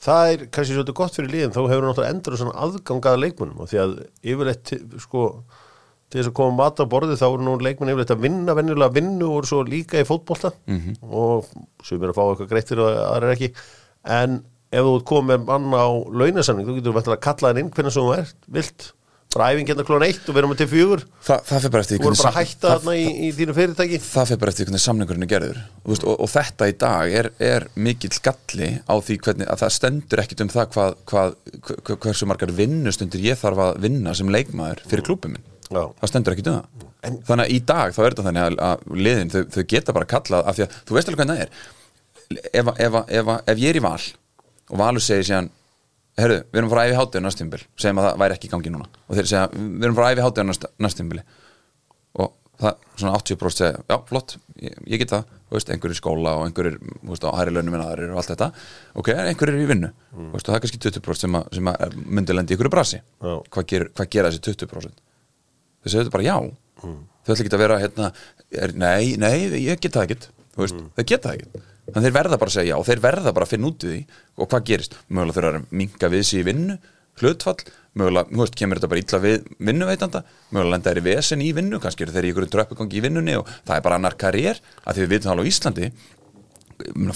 S1: Það er kannski svolítið gott fyrir líðin þá hefur náttúrulega endur svona aðgangaða leikmunum og því að yfirleitt sko til þess að koma mat á borðið þá eru nú leikmenn yfirleitt að vinna venjulega vinnu og svo líka í fótbolta. -hmm. og sem er að fá eitthvað greitt fyrir og aðra er ekki. En ef þú komið með mann á launasamning þú getur verið að kalla hann inn hvernig sem þú ert vilt, bara æfing hérna klón eitt og verðum til fjögur,
S3: Þa, það fyrir bara eftir
S1: þú voru bara að hætta þarna í, í þínu fyrirtæki.
S3: Það fyrir bara eftir hvernig samningurinn er gerður. Veist, og, og þetta í dag er, er mikill galli á því hvernig að það stendur ekkit um það hvað, hvað, hver- hversu margar vinnustundir ég þarf að vinna sem leikmaður fyrir klúbum minn.
S1: Já.
S3: það stendur ekkit um það. Þannig að í dag þá er þetta þannig að, að liðin þau, þau geta bara kallað af því að þú veist alveg hvernig það er. Ef, ef, ef, ef ég er í val og valur segir síðan herru, við erum frá æfi hátíð næstímbil segjum að það væri ekki í gangi núna. Og þeir segja, við erum frá æfi hátíð næstímbili og það svona 80% segja, já, flott, ég, ég get það. Veist, einhverjir í skóla og einhverjir veist, á hæri launum en aðrir og allt þetta. Ok, einhverjir í vinnu, mm. veist, og það er kannski 20% sem, að, sem að myndi lendi í einhverju brasi.
S1: Já.
S3: hvað, ger, hvað gera þessi 20% þau segja þetta bara já. Þau ætla ekki að vera hérna, er, nei, nei, ég get það þú veist, þau geta það ekkert þannig þeir verða bara að segja já og þeir verða bara að finna út í því. Og hvað gerist, mögulega þurfa að minka við sig í vinnu, hlutfall. Mögulega, þú veist, kemur þetta bara illa við vinnuveitanda, mögulega lenda þeir í vesen í vinnu kannski eru þeir í einhverjum tröppugangi í vinnunni og það er bara annar karriér, að því við vitum það alveg á Íslandi.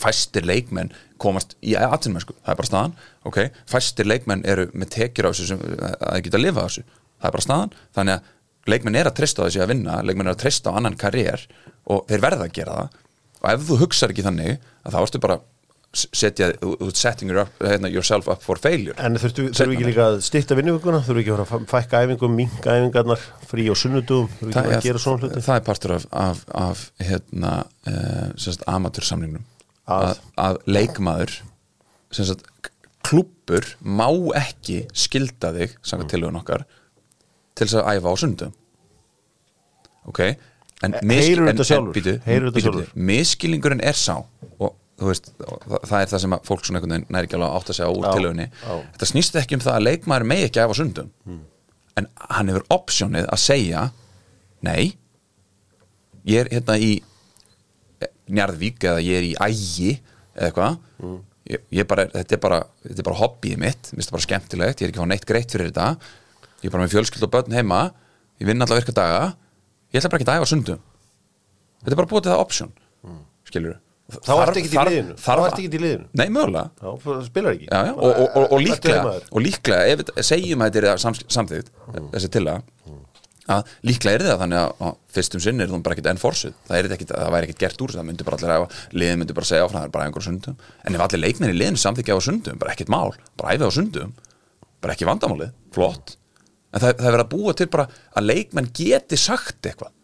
S3: Fæstir leikmenn komast í atvinnmennsku, það er bara staðan. Ok, fæstir leikmenn eru með tekjur á þessu sem, að þeir geta að lifa á þessu það er bara staðan, þannig að leikmenn er að treysta á þessu að vinna, leikmenn er að treysta á annan karriér og þeir verða að gera það og ef þú hugsar ekki þannig að þá ertu bara setja, setting your up, hérna, yourself up for failure.
S1: En þurftu, þurfum ekki líka að styrta vinnuvíkuna þurfum ekki að fara að fækka æfingum, minka æfingarnar frí og sunnudum, þurfum ekki að að gera svona hluti?
S3: það er partur af, af, af hérna, sagt, amatörsamningnum
S1: Að?
S3: að, að leikmaður sagt, klúppur má ekki skilda þig samkvæmt tilhugun okkar til þess að æfa á sundum ok en,
S1: E-
S3: mis-
S1: heyrðu
S3: en-
S1: þetta
S3: en
S1: sjálfur?
S3: býtu,
S1: þetta
S3: býtu, miskilningurinn er sá og veist, það, er það sem að fólk svona einhvern veginn næri ekki alveg að átta sig á úr
S1: já.
S3: þetta snýst ekki um það að leikmaður megi ekki æfa á sundum. En hann hefur optionið að segja nei ég er hérna í Njarðvík eða ég er í ægi eða eitthvað. Ég, ég bara, þetta, er bara, þetta er bara hobbyið mitt. Mér finnst það bara skemmtilegt, ég er ekki að fá neitt greitt fyrir þetta. Ég er bara með fjölskyld og börn heima. Ég vinn alla virka daga ég ætla bara ekki að æfa sundum. Þetta er bara búið til það option skilur
S1: Þá ertu ekkert í liðinu. Þá ertu ekkert í liðinu.
S3: Nei, mögulega.
S1: Það spilar ekki.
S3: Já, já, og, og, og, og, líklega, og líklega ef segjum að þetta er sams, samþýtt þessi tillaga að líklega er það þannig að á fyrstum sinn er það bara ekkert enn forsuð. Það, er ekkit, það væri ekkert gert úr það myndi bara allir æfa liðin myndi bara segja áfram, það er bara einhver sundum. En ef allir leikmenn í liðinu samþykja á sundum bara ekkert mál, bara æfi á sundum bara ekki vandamálið, flott en það, það er verið að búa til bara að leikmenn geti sagt eitthvað.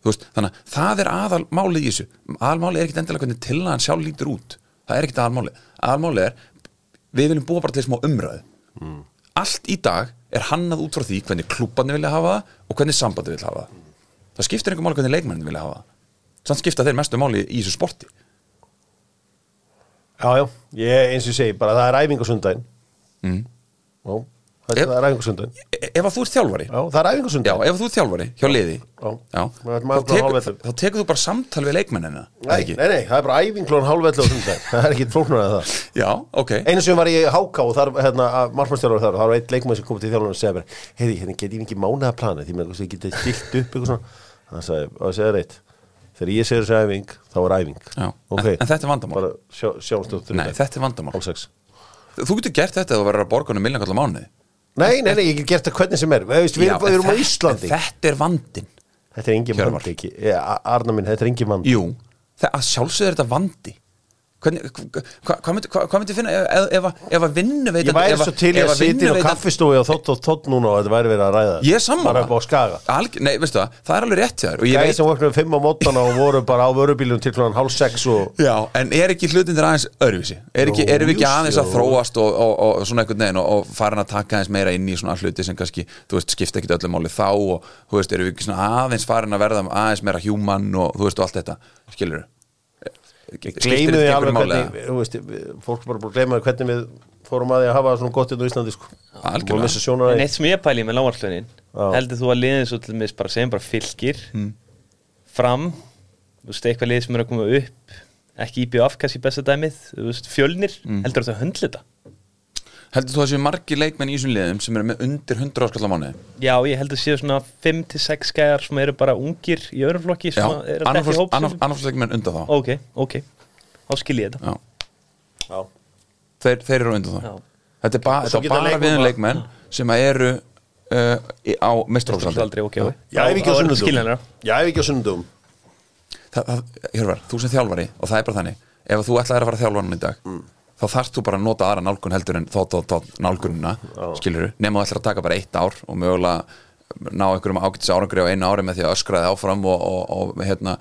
S3: Þú veist, þannig að það er aðalmálið í þessu. Aðalmálið er ekkit endilega hvernig tillagan sjálf lítur út. Það er ekkit aðalmálið. Aðalmálið er, við viljum búa bara til smá umræðu. Allt í dag er hannað út frá því hvernig klúbbarnir vilja hafa það og hvernig sambandi vilja hafa það. Það skiptir einhver máli hvernig leikmennin vilja hafa það. Samt skipta þeir mestu máli í þessu sporti.
S1: Já, já, eins og ég segi bara það er æfing á sundaginn
S3: mm.
S1: Þetta
S3: Ef-
S1: er æfing á sundaginn
S3: E- Ef að þú ert þjálfari.
S1: Já, það er æfing á
S3: Já, ef að þú ert þjálfari hjá liði.
S1: Já.
S3: Já.
S1: Er
S3: Þá, tekur, þá tekur þú bara samtal við leikmennina
S1: Nei, nei, nei, það er bara æfing klón hálfvellu á sundaginn Það er ekki flóknar að það.
S3: Já, ok.
S1: Einu sem var ég í HK og þar, hérna, margmannstjálfur þar, það var eitt leikmann sem kom til þjálfurinn og segja bara, heiði, hérna get ég ekki mánaða plana því með þess að ég geti stilt og það þegar ég segir þessi æfing, þá er æfing.
S3: Já.
S1: ok,
S3: En- en þetta er vandamál.
S1: bara sjá, sjáumstöð
S3: Nei, þetta. er vandamál. Þú getur gert þetta þú verður að borga hann millinkallar mánuði
S1: nei, nei, nei, ég get gert það hvernig sem er. Veist, við,
S3: Já,
S1: erum, við erum á
S3: en
S1: Íslandi.
S3: þetta- Þetta er vandin
S1: þetta er engin
S3: Hjörvar.
S1: vandi ekki Arna minn, þetta er engin vandi.
S3: Jú, það að sjálfsögðu er þetta vandi hvað myndi, myndi finna ef, að- vinnu veit
S1: ég væri svo til í að sitja á kaffistofi og þótt og þótt núna og þetta væri verið að ræða.
S3: Ég er veistu það, það er alveg rétt ég
S1: Gæði
S3: veit
S1: sem vöknum fimm á mótana og voru bara á vörubílum til klokkan hálf sex
S3: en er ekki hlutindir aðeins öðruvísi? Er ekki, erum við ekki aðeins að þróast og, svona einhvern veginn og, farin að taka aðeins meira inn í svona hluti sem kannski, þú veist, skipta ekkit öllum máli þá og, þú veist, erum við ekki aðeins farin að verða aðeins meira human og, þú veist, og allt þetta, skilur
S1: gleymið því alveg hvernig þú veist, fólk bara gleyma því hvernig við fórum að því að hafa svona gott inn á Íslandi sko.
S2: En eitt sem ég pæli með lágarslönin
S1: Já.
S2: heldur þú að liðin svo til mis bara segjum bara fylgir fram? Þú veist eitthvað lið sem er að koma upp ekki IBF kannski besta dæmið þú veist fjölnir, heldur þú að höndla þetta
S3: Heldur þú að séu margir leikmenn í þessum liðum sem eru með undir 100 áskallar mánuði?
S2: Já, ég heldur séu svona 5-6 gæjar sem eru bara ungir í öðrum flokki sem að eru að dekka í hópsum
S3: annarflóksleikmenn undan þá.
S2: Ok, ok, þá skil ég þetta.
S3: Já.
S1: Já.
S3: Þeir, þeir eru undan þá.
S2: Já.
S3: Þetta er, ba þetta er bara við leikmenn sem að eru uh, í- á
S2: Aldrei,
S3: mestrófsaldri
S2: ok, ok.
S1: Já, ef ekki á
S2: Skiljanlega
S1: Já, ef ekki á
S3: það, Hjörvar, þú sem þjálfari og það er bara þannig ef að þú ætlaðir að fara að þjálfa hann í dag þá þarft þú bara að nota aðra nálgun heldur en þótt og þótt nálgunina skilur þú, nema þú ætlar að taka bara eitt ár og mögulega ná einhverjum ágætis árangri á einu ári með því að öskraði áfram og, og, og hérna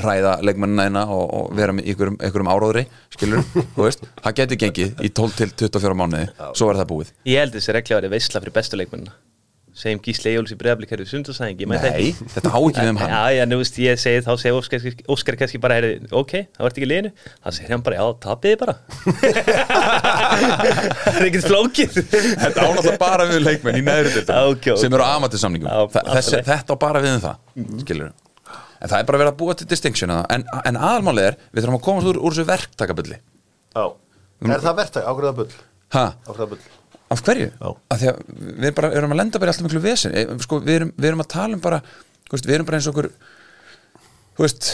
S3: ræða leikmennina eina og, og vera með einhverjum, einhverjum áróðri skilur þú veist, það getur gengið í 12 til 24 mánuði, svo er það búið.
S2: Ég held þessi regla að vera veistla fyrir bestu leikmennina segjum Gísli Eyjóls í breyðablik herrið sundarsæðingi
S3: Nei, þetta á ekki við um hann.
S2: Já, já, nú veist, ég segi þá segir Óskar, Óskar kannski bara herri, ok, það vart ekki liðinu. Þá segir hann bara, já, tapiði bara. Það er ekkert flókið.
S3: Þetta ánáttúrulega bara við leikmenn í neðri
S2: Já,
S3: deildum
S2: ok, ok.
S3: sem eru á
S2: allt
S3: Þetta á bara við um það mm. skilur En það er bara verið að búa til distinction að það. en, en aðalmálið er, við þurfum að komast úr, úr þessu verktakabulli.
S1: Já. Er það verðtæk, ákveða bull?
S3: Ha? Af hverju?
S1: Já.
S3: Af því að við bara, erum að lenda bara í alltaf miklu vesen. Eh, sko, við, erum, við erum að tala um bara þú veist, við erum bara eins og okkur þú veist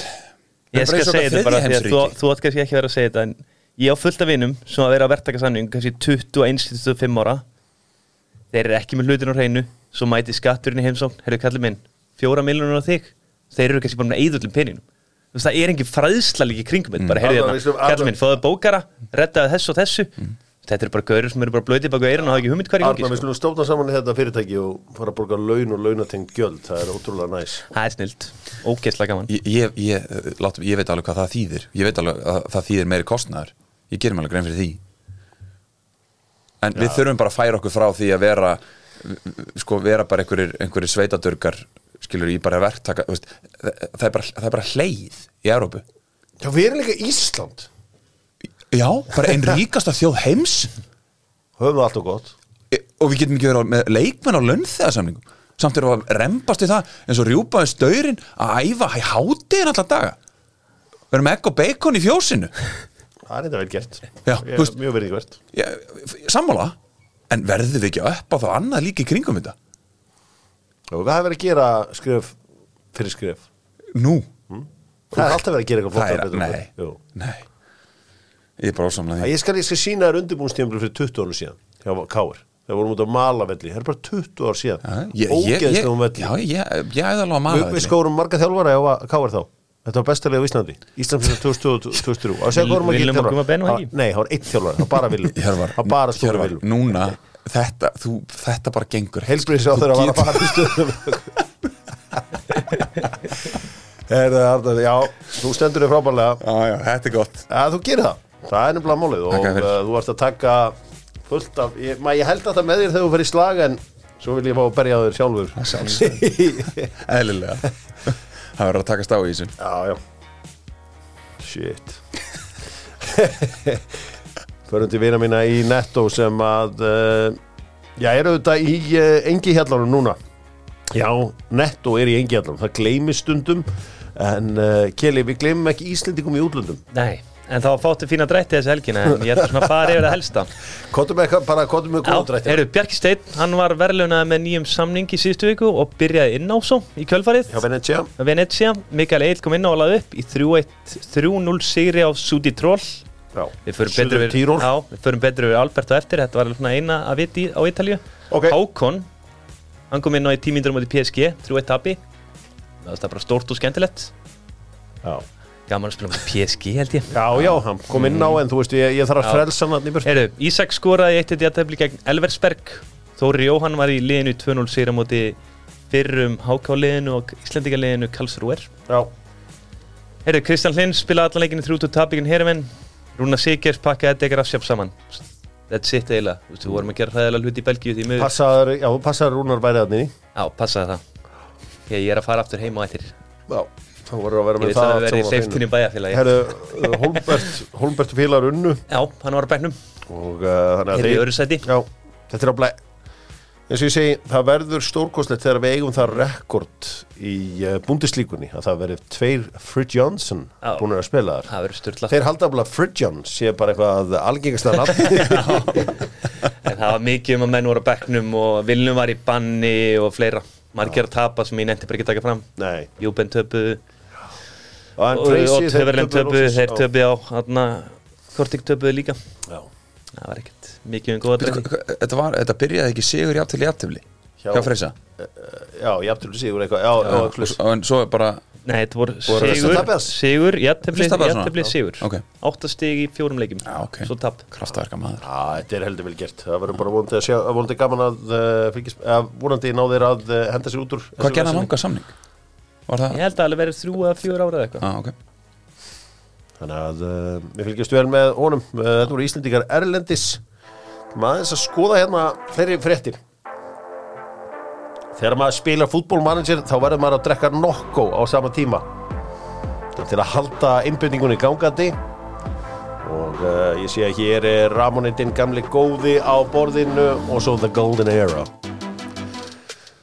S2: Ég
S3: erum
S2: skal segja þetta bara því að þú, þú átt kannski ekki að vera að segja þetta en ég á fullt af vinum sem að vera að verktaka samning kannski 21-25 ára. Þeir eru ekki með hlutin á hreinu svo mæti skatturinn í heimsókn. Herru kallið minn, fjóra miljonur á þig. Þeir eru kannski bara með eðullum peninum Þú veist, það er engin fræðsla líka í kringum mm. bara hérna,
S1: skulum-
S2: kallið minn, fóðu bókara reddaði þessu og þessu þetta eru bara gaurur sem eru bara blöðið baka eirun og hafa ekki hvað er í
S1: Arna,
S2: gangi
S1: við
S2: sko.
S1: skulum stóta saman í þetta fyrirtæki og fara að borga laun og launatengt gjöld. Það er ótrúlega næs.
S2: Það er snilt, ógeðslega gaman.
S3: Ég, ég, ég, látum, ég veit alveg hvað það þýðir. Ég veit alveg að það þýðir meiri kostnaður. Ég gerum alveg grein fyrir því. En við þurfum bara að færa okkur frá því að vera sko vera bara einhverjir, einhverjir sveitadurgar skilur í bara verktaka það, er bara, það er bara hleið í Európu
S1: Já, við erum líka Ísland
S3: já, bara einn ríkasta þjóð heims.
S1: Höfum það alltaf gott.
S3: E- og við getum ekki verið á- með leikmenn á launþegarsamningum samt erum við að rembast í það eins og rjúpaði staurin að æfa í hátíðin allan daga. Við erum egg og bacon í fjósinu.
S1: Það er þetta vel gert.
S3: Já,
S1: Ég-
S3: veist-
S1: Mjög verið hvert
S3: Já, sammála. En verðum við ekki upp á það annað líka í kringum þetta?
S1: Og það er verið að gera skref fyrir skref.
S3: Nú,
S1: Það er alltaf verið að gera eitthvað betur
S3: nei, nei ég er bara ósamlega því.
S1: Ég skal, ég skal sína þér undirbúnstíðanbúl fyrir 20 árum síðan hjá Káir Það vorum út á Malavelli. Það er bara 20 ár síðan.
S3: Já, ég, ég, ég,
S1: Ógeðslegum velli
S3: já, ég, ég æði alveg að
S1: Við,
S3: mala
S1: við skórum marga þjálfara á Káir þá. Þetta var bestalega á Íslandi. Ísland fyrir 2003 Og hvað vorum ekki
S2: ekki?
S1: Nei, það var eitt þjálfara Það var bara Viljum
S3: Hjörvar,
S1: Það var bara stóra
S3: Hjörvar,
S1: Viljum
S3: núna þetta, þú, þetta bara gengur. Ekki.
S1: Heilsbriðs á þeirra var að fara í stöðum Herðu, já, þú stendur þig frábærlega.
S3: Já, já, þetta er gott.
S1: Já, þú gerir það, það er nefnilega málið og uh,
S3: fyrir.
S1: þú ert að taka fullt af, ég, maður, ég held að það með þér þegar þú í slag en svo vil ég fá að berja þér sjálfur.
S3: Eðlilega. Það verður að takast á í þessu.
S1: Já, já. Shit. Förum til vina mína í Netto sem að uh, Já, eru þetta í uh, engi hjallanum núna. Já, Netto er í engi hjallanum Það gleymir stundum En uh, Keli, við gleymum ekki Íslendingum í útlöndum.
S2: Nei, en var fátu fína drætti þessi helgina en ég ætla svona að fara yfir það helsta.
S1: Kottum með eitthvað, bara kottum með góð drætti.
S2: eru Bjarki Steinn, hann var verðlunað með nýjum samning í síðustu viku og byrjaði inn á svo í kjölfarið.
S1: Hjá Venetia,
S2: Mikael Eil kom inn og laði upp í 3-1 3-0 sigri á Sudi Troll.
S1: Já,
S2: Við förum betur við, við við Albert á eftir Þetta var eina að viti á Ítalíu.
S1: Ok.
S2: Hákon, hann kom inn á í tímíndur á PSG, 3-1 tapi Það var bara stórt og skemmtilegt.
S1: Já,
S2: Gaman að spila með PSG held ég.
S1: Já, já hann kom inn á En þú veist, ég, ég þarf að frelsa hann í burt
S2: Heru, Ísak skoraði eitt eitt jættefli gegn Elversberg. Þóri Jóhann var í liðinu 2-0 sigra móti fyrrum HK liðinu og Íslandika liðinu Karlsruher
S1: Já,
S2: Heyrðu, Kristján Hlinn spilaði allan leikinu 3-2 tapíkinn Herven Rúna Sigers pakkaði þetta ekkert afsjaf saman. That's it eiginlega, Þú veist, við vorum að gera hræðilega hluti í Belgíu því miður.
S1: Passaður, já, passaður Rúnar í
S2: Já, passaði það. Ég, ég er að fara aftur heima á Ég
S1: Já, þá voru að vera með það
S2: að verið
S1: hreinu.
S2: bæjarfélagi.
S1: Herru, uh, Holmbert, Holmbert félagur unnu.
S2: Já, hann var á bæknum
S1: og uh, þannig að
S2: Ég er í öðru sæti.
S1: Já, þetta er á blæ. Eins og ég segi, það verður stórkostlegt þegar við eigum það rekord í uh, bundislíkunni að það verður tveir Frid Johnson
S2: Já.
S1: búin að spila þar. Þeir halda bara að Frid John sé bara eitthvað algengasta nafn.
S2: En það var mikið um að menn voru á bekknum og Vilnum var í banni og fleira. Margir að tapa sem ég nefndi bara ekki að taka fram. Júben töpuðu
S1: og hann
S2: og, Töfverlin töpuðu, þeir
S1: Já.
S2: töpuðu á þarna, Kortik töpuðu líka.
S1: Já.
S2: Það var ekkert mikið um góða
S3: Þetta, var, þetta byrjaði ekki sigur jafntefli jafntefli
S1: Hjá-
S3: hjá Freysa?
S1: Já, sigur eitthvað. Já, já,
S3: og,
S1: já,
S3: en svo er bara
S2: Nei, þetta voru sigur, sigur, jættefli, jættefli, sigur. Áttastig í fjórum
S3: ok.
S2: Svo tap.
S3: Kraftverka maður.
S1: Já, þetta er heldur vel gert. Það verður bara vonandi að sjá vonandi gaman að uh, að vonandi ná þeir að uh, henda sér út úr
S3: Hvað gerði hann langa samning? Var það?
S2: Ég held að alveg verið þrjú eða fjóra ára eða eitthvað.
S3: Já, ok.
S1: Þannig að uh, við fylgjast vel með honum. Uh, Þetta voru Íslendingar Erlendis. Maður þess að skoða hérna fleiri fréttir. Þegar maður spila fútbolmanager þá verður maður að drekka nokko á sama tíma. Til að halda einbyrningunni gangandi. Og uh, ég sé að hér er Ramonitinn gamli góði á borðinu og svo The Golden Era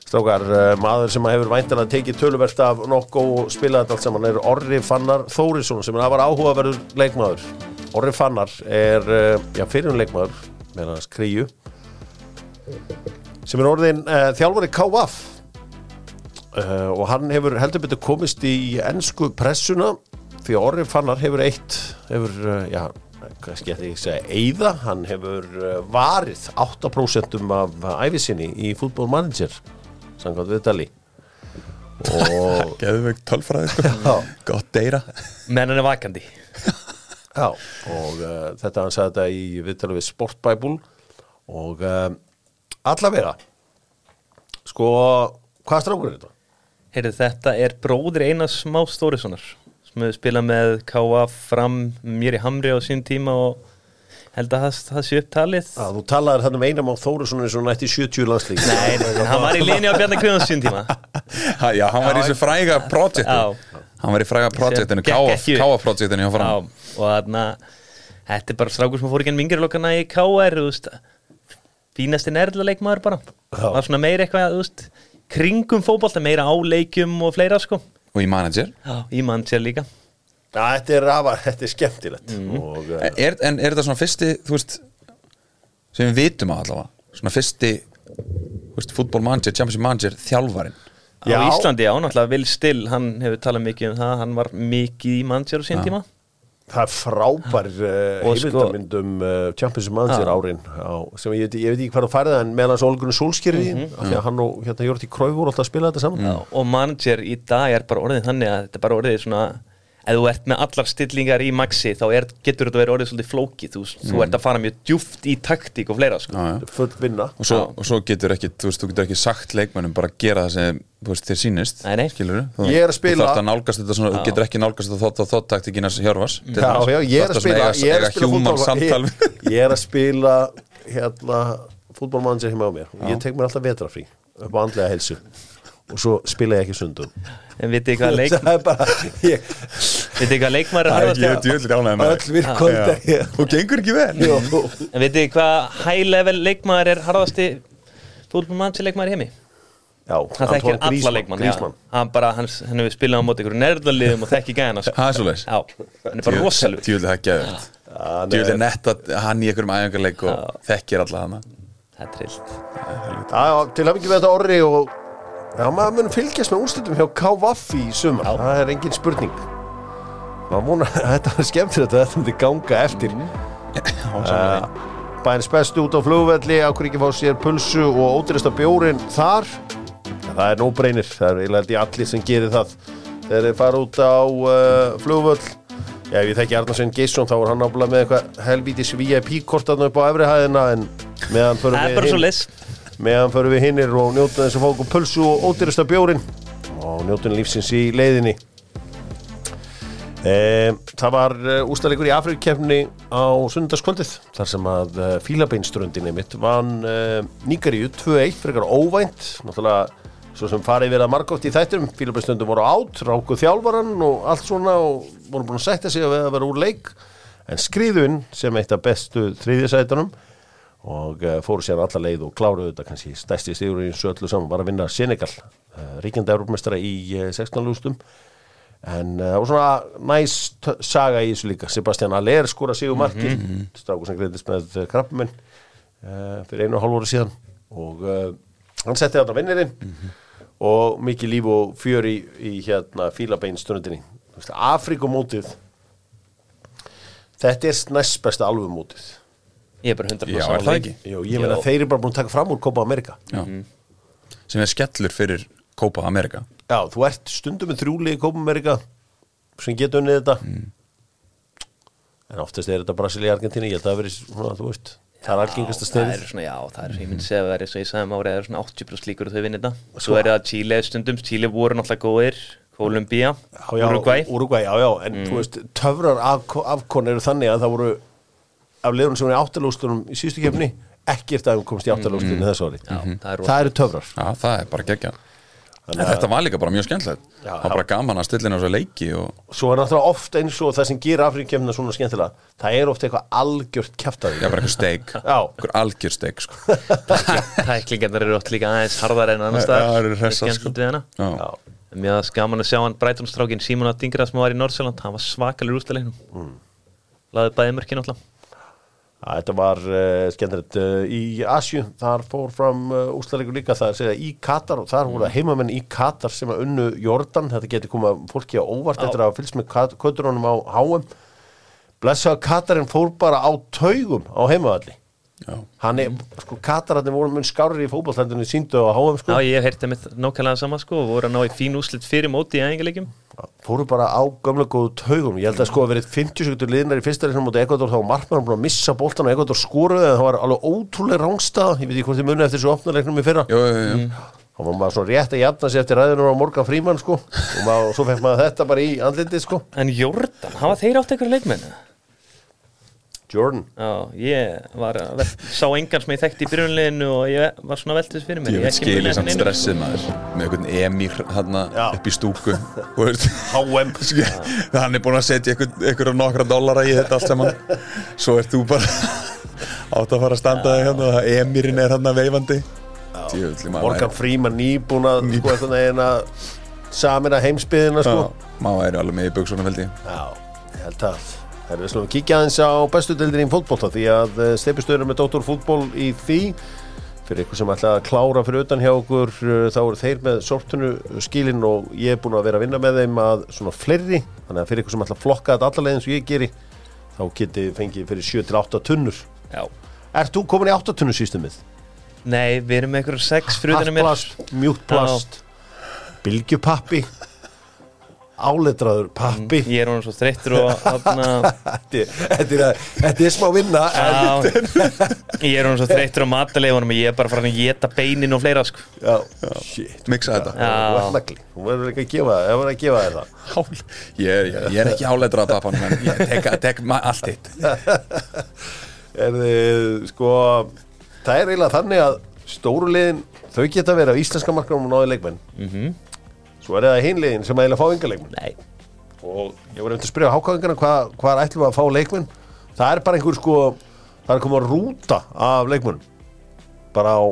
S1: Strákar, uh, maður sem hefur væntanlega tekið töluvert af nokko og spilað þetta allt saman er Orri Fannar Þórisson sem er afar áhugaverður leikmaður. Orri Fannar er, uh, já, fyrirun leikmaður með hans kríu sem er orðin uh, þjálfari KVAF uh, og hann hefur heldur betur komist í ennsku pressuna því að Orri Fannar hefur eitt hefur, uh, já, hvað skal ég segja eigða, hann hefur varið 8% af æfisinni í fútbolmanager samkvæmt viðdali og
S3: Geðveikt tölfræði sko
S1: Já.
S3: Gott deyra
S2: Menn hann er vakandi
S1: Já, og uh, þetta hann sagði þetta í viðtalið við Sportbæbul og uh, allavega sko, hvað strákur er þetta?
S2: Heyrðu, þetta er bróðir Einars Má Stórissonar sem hefur spilað með K.A. fram mér í Hamri á sín tíma og held að það, það sé upptalið.
S1: Að þú talaðir þannig um einam á Þóruðsson eins og nætti 70 landslík
S2: Nei, en hann var í linni á Bjarni Kviðans sín tíma.
S3: Ha, Já, hann var í þessu fræga projekti
S2: Já.
S3: Hann var í fræga projektinu. Káa-projektinu hjá
S2: Já,
S3: fram
S2: og þarna þetta er bara strákur sem fór ekki enn mingirlokkana í veist, fínasti nærla leikmaður bara.
S1: Já.
S2: var svona meira eitthvað þú veist, kringum fótbolta, meira á leikjum og fleira sko.
S3: Og í manager?
S2: Já, í mann sér líka
S1: Já, þetta er afar, þetta er skemmtilegt. Og uh,
S3: En er, en er þetta svona fyrsti, þú veist sem við vitum að allavega svona fyrsti þú veist, fútbolmanager, championship manager, þjálfarin
S2: á
S1: Já.
S2: Íslandi, já, náttúrulega Will Still hann hefur talað mikið um það, hann var mikið í mann sér á sín tíma.
S1: Það er frábær uh,
S2: Og sko-
S1: um uh, Champions Manager árin á, sem ég, veit- ég veit ekki hvað það færið en meðan hans Olgrun Solskjörði mm. -hmm. því að hann og hérna Jórti voru alltaf að spila þetta saman.
S2: Já, og manager í dag er bara orðið þannig að þetta er bara orðið svona ef þú ert með allar stillingar í maxi þá er, getur þetta verið orðið svolítið flókið. Þú, þú ert að fara mjög djúft í taktík og fleira sko.
S3: já, já.
S1: full vinna.
S3: Og, svo, og svo getur ekki, þú veist, þú getur ekki sagt leikmönnum bara að gera það sem þú veist, þér sýnist
S2: Nei, nei.
S3: skilur
S1: Ég er að spila-
S3: þú þarft að nálgast þetta svona, þú getur ekki nálgast þetta þótt og þótt taktíkina Hjörvars til
S1: Já, já, ég er
S3: Þú
S1: að spila ég er
S3: eiga
S1: að spila er spila hérna fútbolmanager heima á mér. Og ég tek mér alltaf vetrafrí upp á andlega helsu og svo spila ég ekki sundum.
S2: En vitið hvað leik
S1: það er ég,
S2: Vitið þið hvað leikmaður er
S3: Það er
S2: harðast
S3: ekki djöðlir ánægð með
S1: virkvöld
S3: Og gengur ekki vel.
S2: En vitið þið hvað high level leikmaður er harðasti fútbolmann sem leikmaður í heimi?
S1: Já,
S2: Hann þekkir alla leikmann Hann bara, hann, hann hefur spilað á móti ykkur nærðaliðum og þekki gæðina sko.
S3: Það er svo leis
S2: Já, hann er bara rosalur.
S3: Djöðlir það geður Djöðlir nett að hann í einhverjum æfingarleik og þekkir alla hana.
S2: Það er trillt.
S1: Já, ekki maður mun fylgjast með úrslitum hjá KVF í sumar. Það er engin spurning Maður múna, þetta var skemmtilegt að þetta myndi ganga eftir. Uh, Bæðins bestu út á flugvelli Ákveð ekki fá sér pulsu og ódýrasta bjórin þar? Það er nóbreynir, það er ég allir sem gerir það. Þegar þeir fara út á uh, flugvöll. Já, ef ég þekki Arnarsson Geisson þá er hann ábúinlega með eitthvað helvítis VIP-kort þarna upp á efri hæðina en meðan förum
S2: Það er
S1: við
S2: bara
S1: hin-
S2: svo leis
S1: meðan förum við hinnir og njótum þess að fá okkur pulsu og ódýrasta bjórin og njótum lífsins í leiðinni e, Það var ústæðleikur í Afrikkefni á sunnundaskvöldið þar sem að uh, fílabeinströndinni mitt vann uh, Níkaríu 2-1 frekar óvænt náttúrulega svo sem farið verið að margótt í þættum fílabeinströndum voru átt, ráku þjálfaran og allt svona og voru búin að sætta sig að vera úr leik. En skriðun sem eitt af bestu þriðjasætunum og fóru sér alla leið og kláruðu þetta kannski stærsti sigur í þessu öllu saman var að vinna Senegal, ríkjandi Európmestara í uh, 16 lústum en það var svona næs t- saga í þessu líka, Sebastian Aller skora sigur marki, mm -hmm. strákur sem greiðist með uh, krabbuminn uh, fyrir einu og hálf ári síðan. Og uh, hann setti þarna vinnirinn. Og mikið líf og fjör í, í hérna fílabeinstunundinni Afrikumótið þetta er næst besta alvumótið
S2: Ég er bara 100%
S3: Já, er það ekki?
S1: Jú, ég meina þeir eru bara búin að taka fram úr Copa America.
S3: Já. Sem er skellur fyrir Copa America
S1: Já, þú ert stundum með þrjúli í Copa America sem getur unnið þetta. En oftast er þetta Brasilia, Argentina, ég held að það veri svona, þú veist, það er algengasta
S2: Það
S1: sniðið
S2: er svona, já, það er, ég myndi segja að það er svo ég sagði um árið, það er svona 80% líkur og þau vinni þetta. Svo er það Chile stundum, Chile voru náttúrulega góðir Kolumbía,
S1: Já, já,
S2: Uruguay
S1: Uruguay, já, já, en þú veist, töfrar af, afkon eru þannig að það voru af liðunum sem voru í áttalústunum í síðustu kefni, ekkert að komst í áttalústunum þessu ári.
S2: Já, það er
S1: Það eru töfrar.
S3: Já, það er bara geggja En
S1: Þannig að-
S3: þetta var líka bara mjög skemmtilegt
S1: Já,
S3: Það var bara gaman að stilla inn á svo leiki og
S1: Svo er náttúrulega oft eins og það sem gerir Afrikakefnina svona skemmtilega, það er oft eitthvað algjört kjaftaði.
S3: Já, bara eitthvað steik
S1: Já.
S3: Eitthvað algjör steik sko.
S2: Tæklingarnar eru oft líka aðeins harðar en annars
S3: það
S2: er
S3: hressar,
S2: skemmtilegt
S3: sko.
S2: við hana. Var gaman að sjá hann Breitonstrákin Simon Adingra sem var í Nordsjöland, hann var svakalur úrstæðleginum mm. Laði bæði mörkin alltaf
S1: þetta var uh, skemmtilegt uh, í Asju, þar fór fram uh, úrslalegur líka, það er segja í Katar og þar voru það heimamenn í Katar sem að unnu Jordan, þetta getur komað fólki á óvart eftir að fylgst með kötturunum á HM blessaða Katarinn fór bara á taugum á heimavalli. Hann er, sko Katararnir voru mun skárri í fótballtældinu síndu á HM sko.
S2: Já, ég heyrti með nákvæmlega sama sko voru að ná í fín úslit fyrir móti í æfingarleikjum
S1: fóru bara á gamla góðu taugum. Ég held að sko að verið 50 sekundur liðnar í fyrsta leiknum mútið Ekvator þá var markmann búin að missa boltan og Ekvator skoruði það. Var alveg ótrúlega rángstað ég veit ekki hvort þið munið eftir þessu opnarleiknum í fyrra.
S3: Jú, jú, jú.
S1: þá var maður svona rétt að jafna sig eftir ræðunum á Morgan Fríman sko. Og, maður, og svo fekk maður þetta bara í andlindið sko.
S2: En Jordan, hafa þeir átt eitthvað leikmenn?
S1: Jordan.
S2: Já, ég var að vel, sá engan sem ég þekkti í byrjunleginu og ég var svona veltið fyrir mér.
S3: Ég veit skilja samt stressið maður með einhvern emir þarna
S1: Já.
S3: upp í stúku
S1: HM
S3: hann er búin að setja einhverja nokkra dollara í þetta allt saman. Svo ert þú bara átt að fara að standa þig hérna og emirinn er hann veifandi. Djöfulli, maður
S1: Morgan Fríman nýbúin að sko eitthvað neginn að samina heimsbyðina sko.
S3: Já, maður væri alveg með í buksunum held ég.
S1: Já, ég held að Það er við slúum að kíkja aðeins á bestu deildin í fótbolta því að steipustöður með Dóttor fútból í því. Fyrir ykkur sem ætla að klára fyrir utan hjá okkur uh, þá eru þeir með sortunu skilin og ég er búin að vera að vinna með þeim að svona fleiri, þannig að fyrir ykkur sem ætla að flokka þetta allalegin sem ég geri þá geti fengið fyrir 7-8 tunnur.
S2: Já.
S1: Ert þú komin í 8 tunnu sístumið?
S2: Nei, við erum með einhverjum sex fyrir utan mér.
S1: Hartplast, mjúkt plast bylgjupappi áletraður pappi.
S2: Ég er honum svo þreyttur og
S1: Þetta er- þetta er, þetta er smá vinna en,
S2: Já, ég er honum svo þreyttur á mataleifunum ég er bara farin að geta beinin og fleira sko.
S1: já, shit.
S3: Mixa þetta.
S1: Þú verður ekki að gefa það, það verður að gefa þér það.
S3: Hál. Ég, ég, ég er ekki áleitur að papan en ég tek, tek allt hitt
S1: er þið, sko það er eiginlega þannig að stóru liðin, þau geta verið á íslenska markanum og náði leikmenn.
S2: Mm
S1: svo er það hinliðin sem eiginlega fá enga leikmenn
S2: Nei,
S1: og ég var einhvern að spyrja hákáðingarna hvað, hvað ætlum við að fá leikmenn? Það er bara einhver sko það er komið að rúta af leikmenn bara á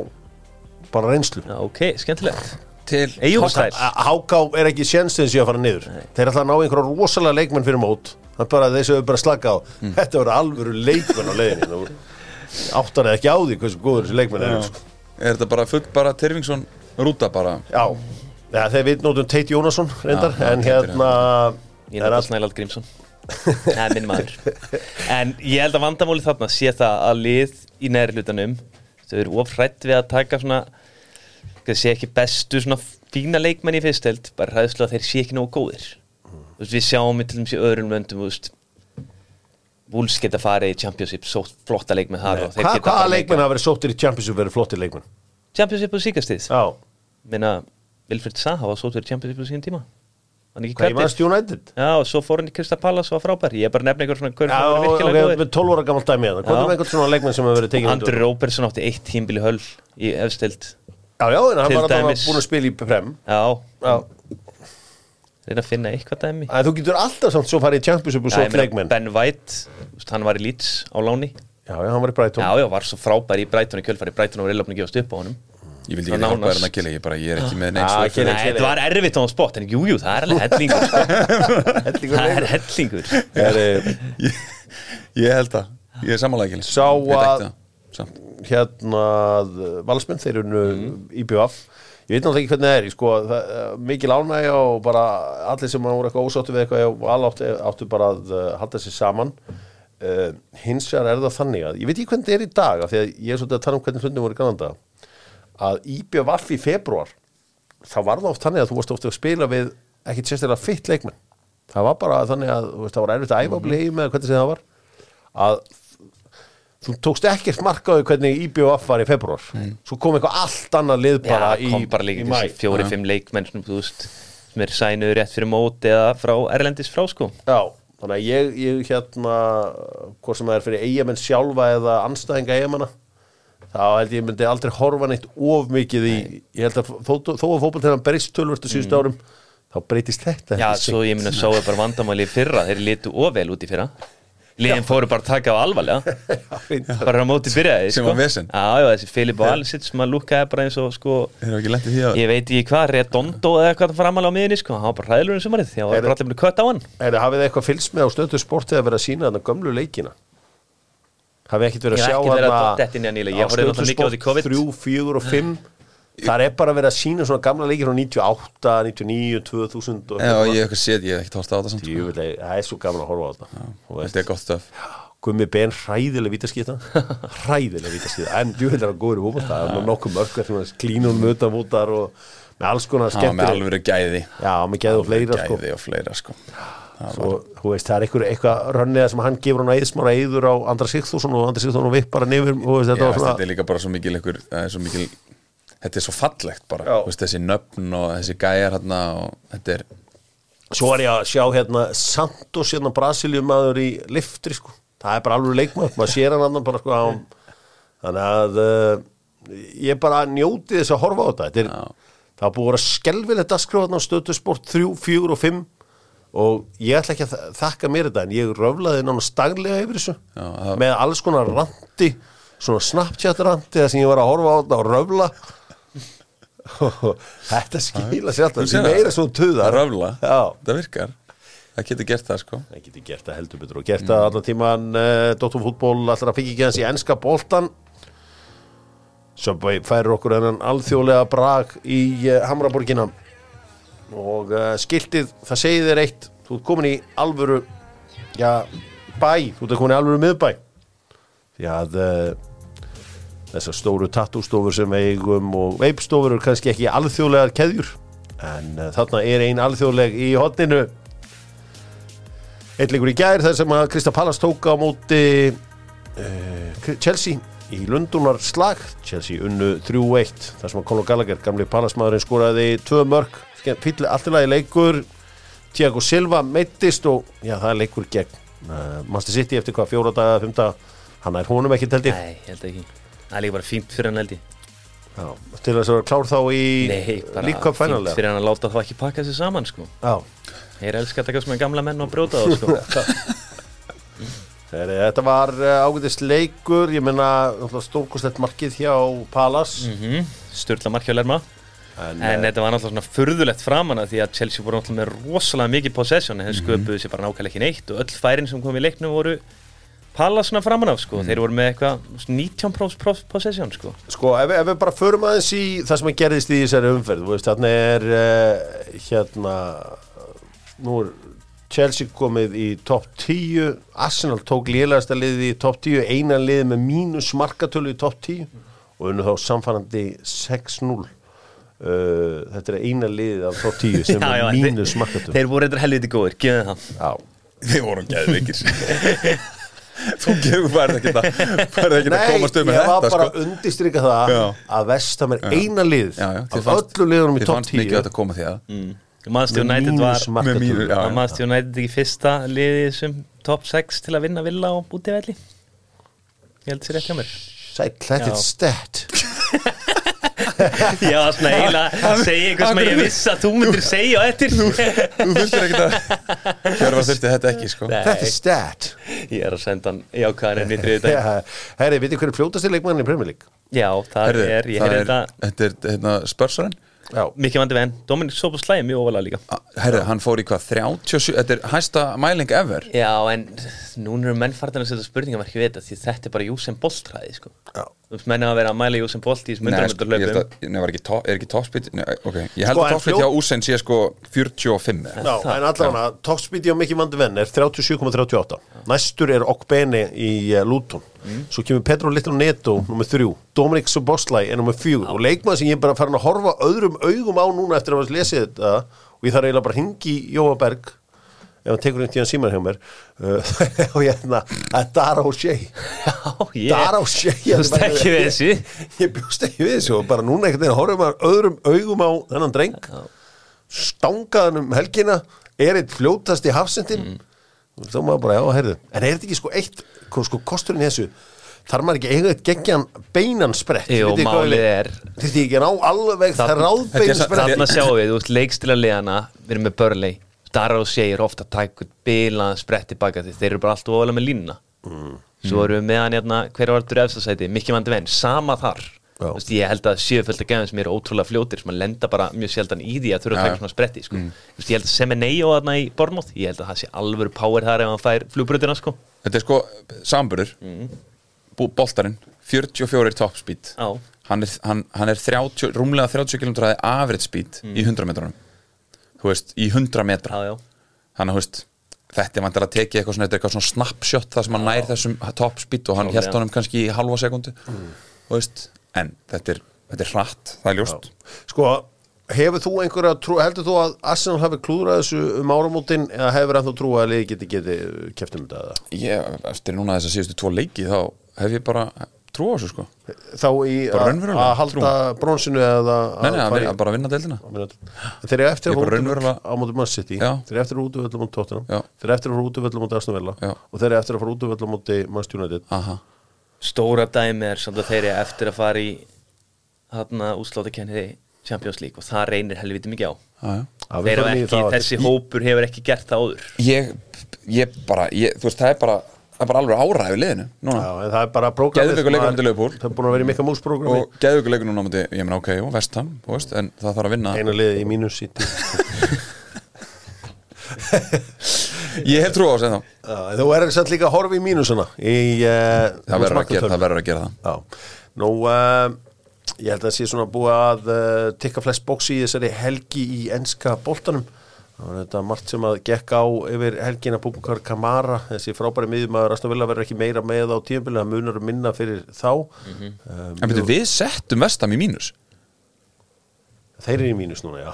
S1: bara reynslu.
S2: Já, ok, skemmtilegt.
S3: Til
S2: Eyjólfsstæl
S1: Háká er ekki sjensins í að fara niður. Þeir ætla að ná einhverja rosalega leikmenn fyrir mót. Það er bara þessu bara slaka á. Þetta verður alvöru leikmenn á leiðinni. Nú áttar eða ekki á því hversu góður þessi leikmenn er sko.
S3: Er þetta bara full bara Tyrfingsson rúta bara?
S1: Já, ja, þegar við nótum Teit Jónasson reyndar,
S3: Já,
S1: en hérna
S2: Ég
S1: allt
S2: Snælald Grímsson. Er minn maður. En ég held að vandamóli þarna sé það að lið í næri hlutanum þau eru ofrætt við að taka svona það sé ekki bestu svona fína leikmenn í fyrsteld bara hræðslu að þeir sé ekki nógu góðir. Veist, Við sjáum við til dæmis í öðrum löndum þú veist, Wolves geta farið í Championship svo flotta leikmenn þar geta
S1: hvaða leikmenn hafa verið sóttir í Championship verið flottir leikmenn?
S2: Championship og síkastið
S1: já,
S2: Minna, Vilfred Saha var sótt fyrir Championship á sín tíma.
S1: Hvað ég mannst United?
S2: Já, og svo fór hann í Krista Pallas og var frábær. Ég er bara að nefna einhver svona
S1: Já,
S2: góðir
S1: með 12 ára gammal dæmi hérna. Hvað er einhvern svona leikmenn sem hefur verið tekið
S2: Andri Róbertsson átti eitt tímbil í höll í efstild.
S1: Já, já, en hann
S2: Til
S1: var
S2: dæmis.
S1: búin að spila í Prem.
S2: Já,
S1: Já,
S2: reyna að finna eitthvað dæmi.
S1: En þú getur alltaf samt svo farið í Championship og
S2: Já,
S1: svo leikmenn.
S2: Ben White, hann var í Leeds á láni.
S1: Já, já, hann var í Brighton.
S2: Já, já, var svo frábær í Brighton í kjölfari Brighton var
S3: Ég vildi ekki hjálpa þér en að killa Ég, bara, ég er ekki með neins
S1: Ah, Kelly.
S2: þetta var erfitt á hann spott En jú, jú, það er alveg hellingur. Það er hellingur.
S1: Er, eh,
S3: Ég, ég held að Ég er sammála ekki
S1: Sá að-
S3: Samt.
S1: Hérna, Valsmenn, þeir eru mm. IBF Ég veit náttúrulega ekki hvernig það er sko, það, Mikil ánægja og bara allir sem voru eitthvað ósáttu við eitthvað og allir áttu, áttu bara að uh, halda sér saman. Uh, Hins vegar er það þannig að Ég veit ekki hvernig það er í dag af Því að ég er svolítið að tala um hvernig hlutin voru í Kanada að IBF í februar þá var það oft þannig að þú varst ofta að spila við ekkit sérstaklega fitt leikmenn. Það var bara þannig að veist, það var erfitt að æfa mm -hmm. með hvernig sem það var að þú tókst ekkert markaðu hvernig IBF var í februar svo kom eitthvað allt annað lið bara
S2: Já,
S1: í,
S2: bara
S1: í mæ
S2: þessi fjóri, fimm leikmenn sem, er sænuður rétt fyrir mót eða frá Erlendis frá sko.
S1: Já, þannig að ég, ég hérna hvort sem það er fyrir eigamenn sjálfa eða anstæðinga eigamanna þá held ég myndi aldrei horfa neitt of mikið í, ég held að þó, þó að fótboltegnan berist tölvörstu síðustu árum þá breytist þetta
S2: Mm. Já, svo ég minna sáu bara vandamáli í fyrra. Þeir litu ofvel út í fyrra. Liðin fóru bara að taka á alvarlega. Bara á móti byrjaði
S3: Sem
S2: sko.
S3: var vesen.
S2: Já, já, þessi Filip og Alisic sem að lúkaði bara eins og sko
S3: Þeir eru ekki lendið því að
S2: Ég veit ekki hvað, Redondo eða eitthvað framalega á miðinni sko, hann var bara hræðilur en sumarið því að það
S1: Er-
S2: var bara allir að kött á hann.
S1: Er, hafið þið eitthvað fylgst með á stöðu sportið að vera að sína þarna gömlu leikina? Hafið ekkert verið
S2: Ég
S1: að
S2: hef
S1: sjá
S2: ekki á COVID.
S1: 3, 4 og 5 Það er bara verið að sína svona gamla leikir frá 98, 99, 2000 og
S3: Já, ég hef eitthvað séð, ég hef ekki tórt á þetta samt sko.
S1: Það er svo gaman að horfa á þetta Þú
S3: Þetta er gott stöf
S1: Gummi Ben hræðilega vítaskýta. Hræðilega vítaskýta. En djúvill er að góður í fókbalt það er nokkuð mörg klínun mötamútar og með alls konar
S3: Það var með
S1: skemmtir
S3: alvöru gæði.
S1: Já, með geðu og fleira sko.
S3: Gæði og fleira sko
S1: Svo, þú veist, það er einhver, eitthvað rönniða sem hann gefur hann að eðsmára eður á Andra Sigþússon og Andra Sigþússon vipp bara nefnir og veist, þetta var
S3: þetta
S1: svona
S3: er líka bara svo mikil er svo mikil Þetta er svo fallegt bara veist, Þessi nöfn og þessi gæjar hérna og þetta er
S1: svo er ég að sjá hérna Santos hérna Brasiliumadur í liftri sko. það er bara alveg leikmað, maður sér hann annan bara sko á þannig að uh, ég bara njóti þess að horfa á þetta. Þetta er, það búið að vera skelvilegt að skrifa á stötu sport 3, 4 og 5 og ég ætla ekki að þa- þakka mér þetta en ég röflaði nánast daglega yfir þessu.
S3: Já,
S1: með alls konar randi svona Snapchat randi þar sem ég var að horfa á þetta og röfla. Þetta skila sér alltaf
S3: það.
S1: meira svona
S3: að röfla
S1: Já.
S3: Það virkar. Það getur gert það sko.
S1: Það geti gert það heldur betur og gert það allan tíman uh, Dóttum fútból allra fikk ekki hans í enska boltan Subway færir okkur hennan alþjóðlega brag í uh, Hamraborgina og uh, skiltið, það segir þér eitt þú ert komin í alvöru já, bæ, þú ert komin í alvöru miðbæ. Því að uh, þessar stóru tattústofur sem eigum og veipstofur eru kannski ekki alþjóðlegar keðjur. En uh, þarna er ein alþjóðleg í hotninu Eitt leikur í gær þar sem að Krista Pallas tók á móti Chelsea í Lundunar slag. Chelsea unnu 3-1 þar sem að Conor Gallagher, gamli Pallasmaðurinn skoraði tvö mörg, alltaf lagi leikur. Tiago Silva meittist og já það er leikur gegn uh, Master City eftir hvað fjóra daga, fymta hann er honum ekki teldi
S2: Nei, held ekki. Það er líka bara fínt fyrir hann held ég.
S1: Já, til þess að vera klár þá í
S2: Nei, bara
S1: líka fænalega
S2: fyrir hann að láta það ekki pakka sér saman sko.
S1: Já,
S2: Ég er elska að taka svona gamla menn og brjóta þá sko.
S1: Heri, Þetta var uh, ágætist leikur. Ég menna stórkostett markið hjá Palas
S2: mm Sturla markja að lerma
S1: En,
S2: En
S1: eh,
S2: þetta var náttúrulega svona furðulegt framan að því að Chelsea voru náttúrulega með rosalega mikið possession en þeir sköpuðu sér bara nákvæmlega ekki neitt og öll færin sem kom í leiknum voru pala svona framan af sko, þeir voru með eitthvað 19 pros, pros, possession sko.
S1: Sko, ef, við- ef við bara förum aðeins í það sem gerðist í þessari umferð, þarna er uh, hérna nú er Chelsea komið í topp 10, Arsenal tók lélegasta liðið í topp 10, eina liðið með mínus markatölu í topp 10 og unnu þá samfærandi 6-0 uh, þetta er eina liðið af topp 10 sem
S2: Já, já,
S1: er
S2: þeir-
S1: mínus markatölu
S2: Þeir voru eitthvað helviti góðir, gefðu það.
S1: Já,
S3: Við vorum geðveikir. Þú gefur bara ekki það Bara ekki að
S1: Nei,
S3: komast um með
S1: ég var
S3: þetta
S1: bara
S3: sko.
S1: að undirstrika það
S3: Já.
S1: að Vestam er eina lið af
S3: fannst-
S1: öllu liðunum í topp
S3: fannst
S1: 10
S3: mikið að þetta koma því að.
S2: Mm. Að Manchester United ekki fyrsta liðið sem top 6 til að vinna villa og búti velli Ég held sér rétt hjá mér.
S1: Sæll, þetta er
S2: Já.
S1: Stett
S2: Já, svona eiginlega segja eitthvað sem ég vissi að þú myndir segja eftir.
S3: Þú þurftir ekki að Hjörvar þurfti þetta ekki sko.
S2: Nei.
S1: Þetta er stett
S2: Ég er að senda hann í ákvæðan enn í þriðu dag
S1: Herri, veitir hverju fljótasti leikmann í Premier League?
S2: Já, það
S3: Herðu,
S2: er, ég
S3: það
S2: heyrði
S3: er,
S2: þetta.
S3: þetta er hérna, spörsarinn
S1: Já,
S2: Mikið vandi venn, Dominik Sopos slæði mjög ofalega líka.
S3: Herri, hann fór í hvað, 37 Þetta er hæsta mæling ever?
S2: Já, en núna eru menn farðan að setja spurningamarki við þetta því þetta er bara Júsem Boltræði sko.
S1: já
S2: Þú veist, menn er að vera að mæla Júsem Bolt í þessum
S3: Nei,
S2: 100
S3: sko,
S2: meter löpum
S3: að, nei, var ekki top, er ekki toppspít Nei, ok, ég held
S1: Sko,
S3: að
S1: fljót-
S3: hjá Úsen sé sko 45 eða.
S1: Já, en allavega, toppspíti á Mikki Vandi Venn er 37,38 Næstur er Okbeni í uh, Luton. Svo kemur Pedro Little Neto nummer 3, Dominic Soboslai er nummer 4 og leikmann sem ég er bara farin að horfa öðrum augum á núna eftir að hafa lesið þetta og ég þarf eiginlega bara að hingi Jóa Berg ef hann tekur einhvern tíðan síman hjá mér uh, og ég er Dara O'Shea
S2: Já, ég
S1: Dara O'Shea
S2: Þú veist ekki við þessu.
S1: Ég bjóst ekki við þessu og bara núna einhvern veginn horfum maður öðrum augum á þennan dreng stangaðan um helgina er eitt fljótast í hafsendin mm. þá maður bara, já, heyrðu. En er þetta ekki sko eitt, sko, sko kosturinn þessu? Þarf maður ekki eiga eitt geggjan beinan sprett?
S2: Jú, málið er-
S1: Þetta ekki að ná alveg það
S2: Þarna-
S1: ráðbeinu
S3: Þetta er sa-
S1: sprett
S2: Þarna sjáum við, þú veist, leikstila liðana Við erum með Burnley Dara og segir ofta að tæka út bilaðan sprett tilbaka því þeir eru bara alltaf ofalega með línuna Svo erum við með hann hérna Hver var þetta efstasæti? Mikki Vandi Venn, sama þar veist, Ég held að að gefum sem eru ótrúlega fljótir sem að lenda bara mjög sjaldan í því að þurfa að
S3: já.
S2: svona spretti sko. Þú veist, Ég held að sem er neyjó þarna í Bormóð Ég held að það sé alvöru power þar ef hann fær flugbrutina sko.
S3: Þetta er sko samburður mm. Boltarinn, 44 toppspít
S2: Já,
S3: hann er, hann, hann er 30, rúmlega 30 km average speed í 100 metrunum þú veist, í 100 metra.
S2: Já, já.
S3: Þannig að þú veist þetta er vantar að tekið eitthvað svona, þetta er eitthvað svona snapshot það sem hann nær þessum top speed og hann held honum kannski í halva sekundu þú veist, en þetta er, þetta er hratt, það er ljóst.
S1: Sko, hefur þú einhverja trú, heldur þú að Arsenal hafi klúðrað þessu um áramótin eða hefur ennþá trú að liði geti geti keftum þetta eða?
S3: ég, eftir núna þess að síðustu tvo leiki þá hef ég bara trú á þessu sko.
S1: Þá í
S3: Bara
S1: að halda bronsinu eða
S3: nei, nei,
S1: að
S3: að bara vinna deildina.
S1: Þeir eru eftir að
S3: raunverulega-
S1: út á móti Man City.
S3: Já.
S1: Þeir eru eftir að fara út á Tottenham.
S3: Já.
S1: Þeir eru eftir að fara út á Aston Villa. Og þeir eru eftir að fara út á völlum á Manchester United.
S3: Aha,
S2: Stóra dæmi er samt að þeir eru eftir að fara í þarna útsláttakennið Champions League og það reynir helviti mikið á.
S3: Já, já.
S1: Já, við
S2: Þeir
S1: í
S2: ekki, þessi hópur hefur ekki gert það áður.
S3: Ég, ég bara, ég, þú veist, það er bara það er bara alveg áræði liðinu núna.
S1: Já, það er bara prógramið
S3: móti Liverpool.
S1: Það er búin að vera í mikka mús prógrami
S3: og geðuguleikur núna ég meina ok, og Vestham þú veist, en það þarf að vinna.
S1: Einu liði í mínus City
S3: ég hef trú á þessu
S1: Þú er samt líka að horfa í mínusuna í, uh,
S3: það verður að gera það verður að gera það.
S1: Já, nú uh, ég held að það sé svona búið að uh, tikka flest bóksi í þessari helgi í enska boltanum það var þetta margt sem að gekk á yfir helgina Búbukar Kamara þessi frábæri miðjum að Rastan Villa verður ekki meira með á tíðanbili, það munar um minna fyrir þá. Um,
S3: en betur, við settum Vestham í mínus
S1: þeir eru í mínus núna, já.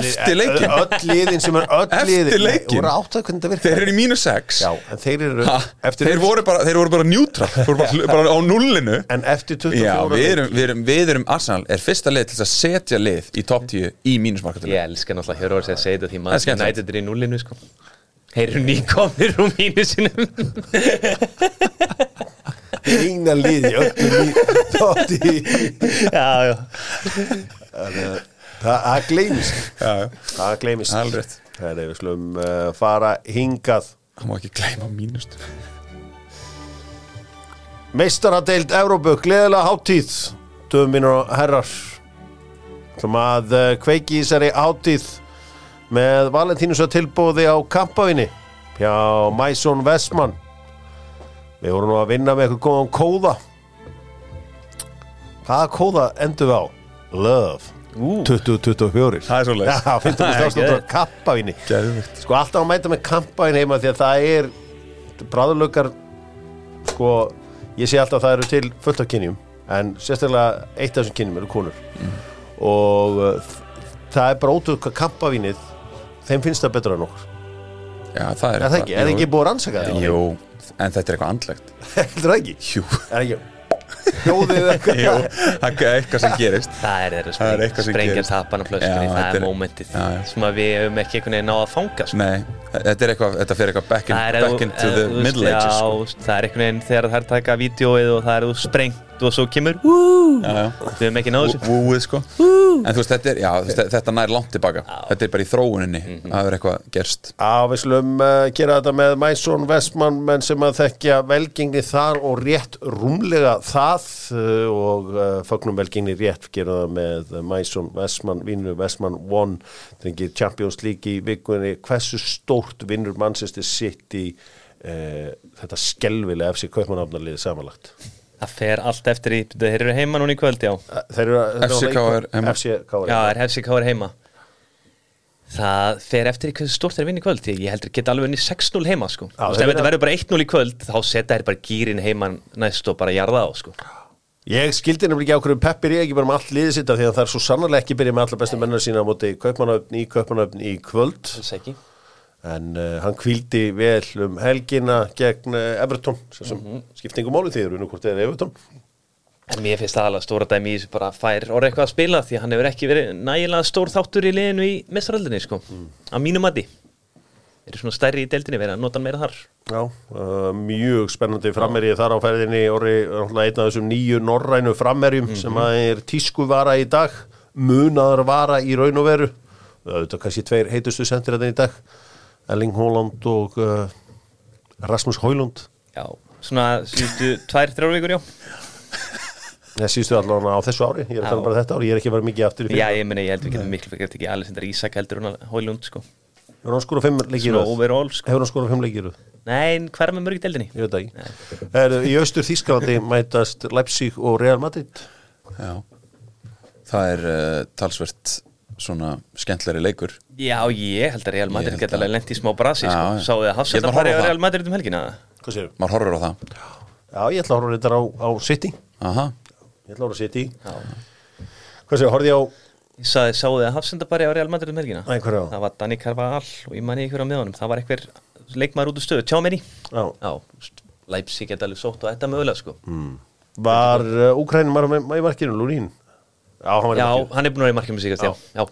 S3: Eftir leikinn?
S1: öll liðin sem er öll
S3: Eftir
S1: liðin. Hvernig þetta
S3: þeir eru í mínus 6
S1: já, en þeir eru
S3: ha,
S1: eftir,
S3: þeir, voru bara, þeir voru bara neutral. Þeir voru bara, bara á nullinu.
S1: En eftir 24
S3: já, við erum, við, erum, við erum Arsenal er fyrsta lið til að setja lið í top 10 í mínusmarkatölu
S2: Ég elska náttúrulega Hjörvar að segja þetta því maður. United er í núlinu sko. Þeir eru nýkomnir úr mínusinum.
S1: Eina lið í öllum í
S2: Já, já.
S1: Það það gleymist. Það gleymist.
S3: Rétt.
S1: Herri, við slum uh, fara hingað.
S3: Hann má ekki gleyma mínust
S1: Meistaradeild Evrópu, gleðilega háttíð Döfum mínur og herrar Sem að uh, kveiki í þessari háttíð með Valentínus að tilbúði á kampavinni hjá Maison Vestmann Við vorum nú að vinna með eitthvað góðan kóða. Hvaða kóða endum við á? Love. 2024
S3: Það er svoleiðis.
S1: Já, 50
S2: Það er
S1: stafstóttur
S2: geðveikt.
S1: kampavinni
S3: Geðvikt
S1: Sko alltaf að mæta með kampaðin heima því að það er bráðurlökar sko, ég sé alltaf að það eru til fullt af kynjum en sérstaklega eitt af þessum kynjum eru konur. Og uh, það er bara ótrúð hvað kampavínið þeim finnst það betra en okkur.
S3: Já, það er
S1: er það ekki, er það ekki búið að rannsaka þetta?
S3: Jú, en þetta er eitthvað andlegt.
S1: Heldur það ekki?
S3: Jú,
S1: er ekki hljóðið eitthvað
S3: Jú það er eitthvað sem gerist
S2: Það er þeirra
S3: Það er
S2: spreng,
S3: eitthvað sem
S2: sprengja
S3: gerist.
S2: tapan á
S3: Já,
S2: það
S3: þetta
S2: er
S3: er-
S2: mómentið
S3: Já, já.
S2: sem að við hefum ekki einhvern veginn náða að fanga sko.
S3: Nei, þetta er eitthvað, þetta fer eitthvað back, in, back into the middle ages
S2: já,
S3: sko.
S2: það er einhvern veginn þegar það er taka vídeoið og það er þú sprengt og svo kemur Wú,
S3: Já, já.
S2: Við hefum ekki náðu þessu.
S3: Wúið sko. En þú veist, þetta er, já, þú veist, þetta nær langt tilbaka. Þetta er bara í þróuninni
S2: Mhm.
S3: að það er eitthvað gerst.
S1: Já, við slum uh, gera þetta með Mæsson Vestmann, menn sem að þekkja velgengni þar og rétt rúmlega það uh, og uh, fagnum velgengni rétt gera það með Mæsson Vestmann, vinnur Vestmann One, þengið Champions League í vikunni, hversu stórt vinnur Manchester City uh, þetta skelvilega FC Kaupmannafnarliði samanlagt
S2: Það fer allt eftir í, þeir eru heima núna í kvöld, já
S1: Þeir eru
S3: FCK er heima.
S1: FCK er
S2: Já,
S1: heima.
S2: er FCK er heima Það fer eftir í hversu stórt þeir vinna í kvöld Ég heldur geta alveg unni 6-0 heima sko.
S1: Já,
S2: Þú veist, ef þetta verður bara 1-0 í kvöld þá setja þeir bara gýrin heima næst og bara jarða á sko.
S1: Ég skildi nefnilega ekki á hverju peppir ég ekki bara með allt liðið sitt af því að það er svo sannarlega ekki byrjað með alla bestu mennar sína á móti í Kaupmannöfn í kvöld
S2: Alls ekki
S1: en uh, hann kvíldi vel um helgina gegn uh, Everton sem, sem
S2: Mhm.
S1: skiptingum máli því eru hvort eða Everton
S2: En mér finnst það alveg stóra dæmi í þessu bara fær orðið eitthvað að spila því að hann hefur ekki verið nægilega stór þáttur í liðinu í mestaröldinni sko. Að mínu mati eru svona stærri í deildinni verið að nota hann meira þar
S1: Já, uh, mjög spennandi frammerið þar á ferðinni orri náttúrulega einn af þessum nýju norrænu frammerjum
S2: Mhm.
S1: sem að er tískuvara í dag munaðar vara í raun og veru þetta er kannski tveir heitustu sendir þetta í dag Erling Haaland og uh, Rasmus Højlund
S2: Já, svona síðustu tvær, þrjár vikur, já
S1: Það síðustu allavega á þessu ári, ég er að
S2: Já.
S1: tala bara þetta ári, ég er ekki að vera mikið aftur í
S2: Já,
S1: fyrir.
S2: ég meni, ég held við getum miklu fyrir ekki Alessandra Ísak heldur hún að Hólund sko.
S1: Hefur hann skorað fimm leikir?
S2: Svona overall sko.
S1: Hefur hann skorað fimm leikir?
S2: Nei, hver er með mörg í deildinni?
S1: Ég veit það ekki. Er, í austur Þísklandi mætast Leipzig og Real Madrid.
S3: Já Það er uh, talsvert svona skemmtleri leikur
S2: Já, ég held að Real Madrid geta alveg lent í smá brasi
S3: Já,
S2: sko.
S3: já.
S2: Sáðu þið að
S3: að
S2: farið á. Real Madrid um helgina?
S1: Hvað séu?
S3: Maður horfir á það
S1: Já, ég ætla að horfa þetta á, á City.
S3: Aha,
S1: Ég ætla að horfa á City.
S2: Já.
S1: Hvað séu, horfði ég á...
S2: Sáðu þið að Hafsenda farið á Real Madrid um helgina?
S1: Æ?
S2: Það var Dani Carvajal og ég manni ykkur á meðanum Það var einhver leikmaður út úr stöðu, tjá menni
S1: Já.
S2: Já, Leipzig geta alveg sótt og þetta mögulega sko
S1: Var uh, Úkrænum var með í markinu, Lúrín? Já, hann
S2: Já, hann er búin að vera í markið með sigast, já, já.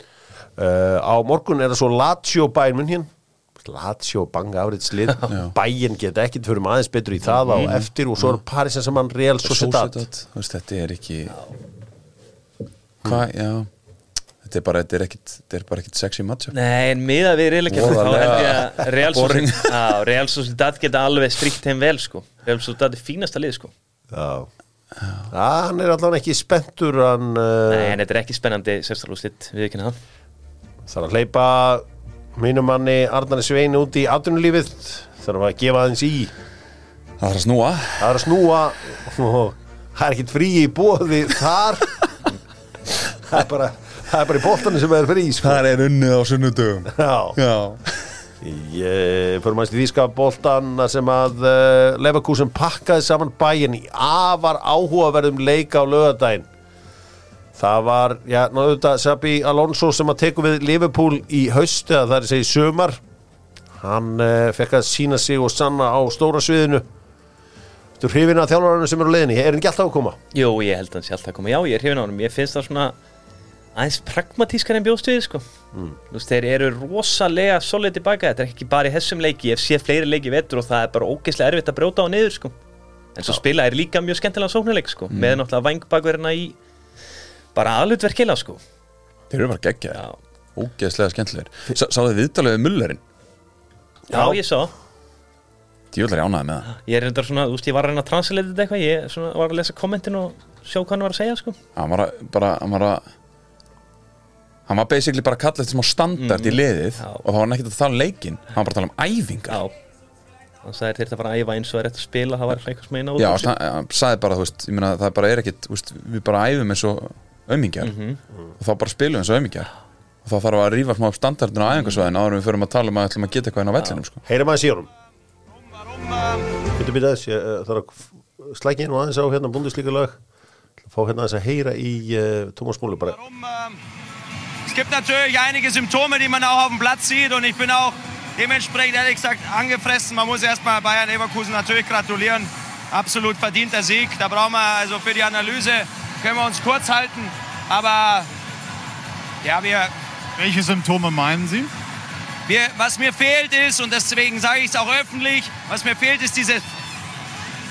S1: Uh, á morgun er það svo Lazio bæn mun hér Lazio banga afriðt slið bæin geta ekkit fyrir maður aðeins betur í það á eftir og svo er Paris sem hann Real Sociedad.
S3: Sociedad. Þú veist, Þetta er ekki Hvað, já. Þetta er bara, þetta er ekkit, þetta er bara ekkit sexy matchup.
S2: Nei, en miða við reyðleikja þá
S3: Voðalega
S2: held ég að Real. Sociedad, á, Real Sociedad geta alveg stríkt heim vel sko. Real Sociedad er fínasta lið sko.
S1: Já. Já, hann er allavega ekki spenntur hann uh,
S2: Nei, en þetta er ekki spennandi sérstaklega við ekki það.
S1: Þarf að hleypa mínum manni Arnari Svein út í atvinnulífið. Þarf að gefa aðeins í.
S3: Það þarf að snúa.
S1: Það er að snúa. Og það er ekkit frí í bóði þar. Það er bara það er bara í bóttanum sem er frí sko.
S3: Það er unnið á sunnudögum.
S1: Já.
S3: Já
S1: Ég fyrir maður í þýska boltan sem að uh, Leverkusen pakkaði saman bæin í afar áhugaverðum leika á lögadaginn það var, já, náðu þetta Sabi Alonso sem að teku við Liverpool í haust eða það er að segja sömar hann uh, fekk að sína sig og sanna á stóra sviðinu. Þú hrifin að þjálfarinu sem eru á leiðinni, er hann ekki alltaf að koma?
S2: Jú, ég held að hann sé alltaf að koma. Já, ég er hrifin á honum, ég finnst það svona aðeins pragmatískar en bjóst við sko.
S1: Mm.
S2: Þú veist, þeir eru rosalega solid tilbaka, þetta er ekki bara í þessum leiki. Ég sé fleiri leiki í vetur og það er bara ógeðslega erfitt að brjóta á niður sko. En svo spila er líka mjög skemmtilega sóknarleik sko
S1: Mm.
S2: með náttúrulega vangbakverðina í bara aðlutverkila sko.
S3: Þeir eru bara geggja
S2: Já,
S3: ógeðslega skemmtilegir. Sá, Sáðu viðtalið við mullerinn?
S2: Já, ég sá.
S3: Djúvöldar ég ánæði með það.
S2: Ég er reyndar svona, þú veist, ég var að reyna að translate þetta eitthvað. Ég svona, var að lesa kommentin og sjá hvað hann var að segja, sko.
S3: Hann var að, bara, hann var að Hann var basically bara að kalla þetta smá standard í liðið
S2: Já.
S3: og þá var hann ekkert að tala um leikinn hann var bara að tala um æfingar.
S2: Já. Hann sagði þeir þetta bara að æfa eins og er eftir að spila Það var eitthvað sem eina út
S3: Já, hann, hann sagði bara, þú veist, ég meina það bara er ekkit, þú veist, við bara æfum eins og aumingjar. Og þá bara spilum eins og aumingjar. Og þá þarf að rífa smá standardin á æfingarsvæðin áður en við förum að tala um að ætlum að geta eitthvað inn á vellinum, sko.
S1: Heyrum aðeins í honum. Getur byrjað þess, ég uh, þarf að slækja inn og aðeins á hérna búndisleika lag Fá hérna aðeins að heyra í uh, Thomas Múli bara
S4: es gibt natürlich einige Symptome, die man auch auf dem Platz sieht und ich bin auch dementsprechend ehrlich gesagt angefressen. Man muss erstmal Bayern Leverkusen natürlich gratulieren. Absolut verdienter Sieg. Da brauchen wir also für die Analyse können wir uns kurz halten. Aber ja, wir,
S5: Welche Symptome meinen Sie?
S4: wir, was mir fehlt ist, und deswegen sage ich es auch öffentlich, was mir fehlt ist diese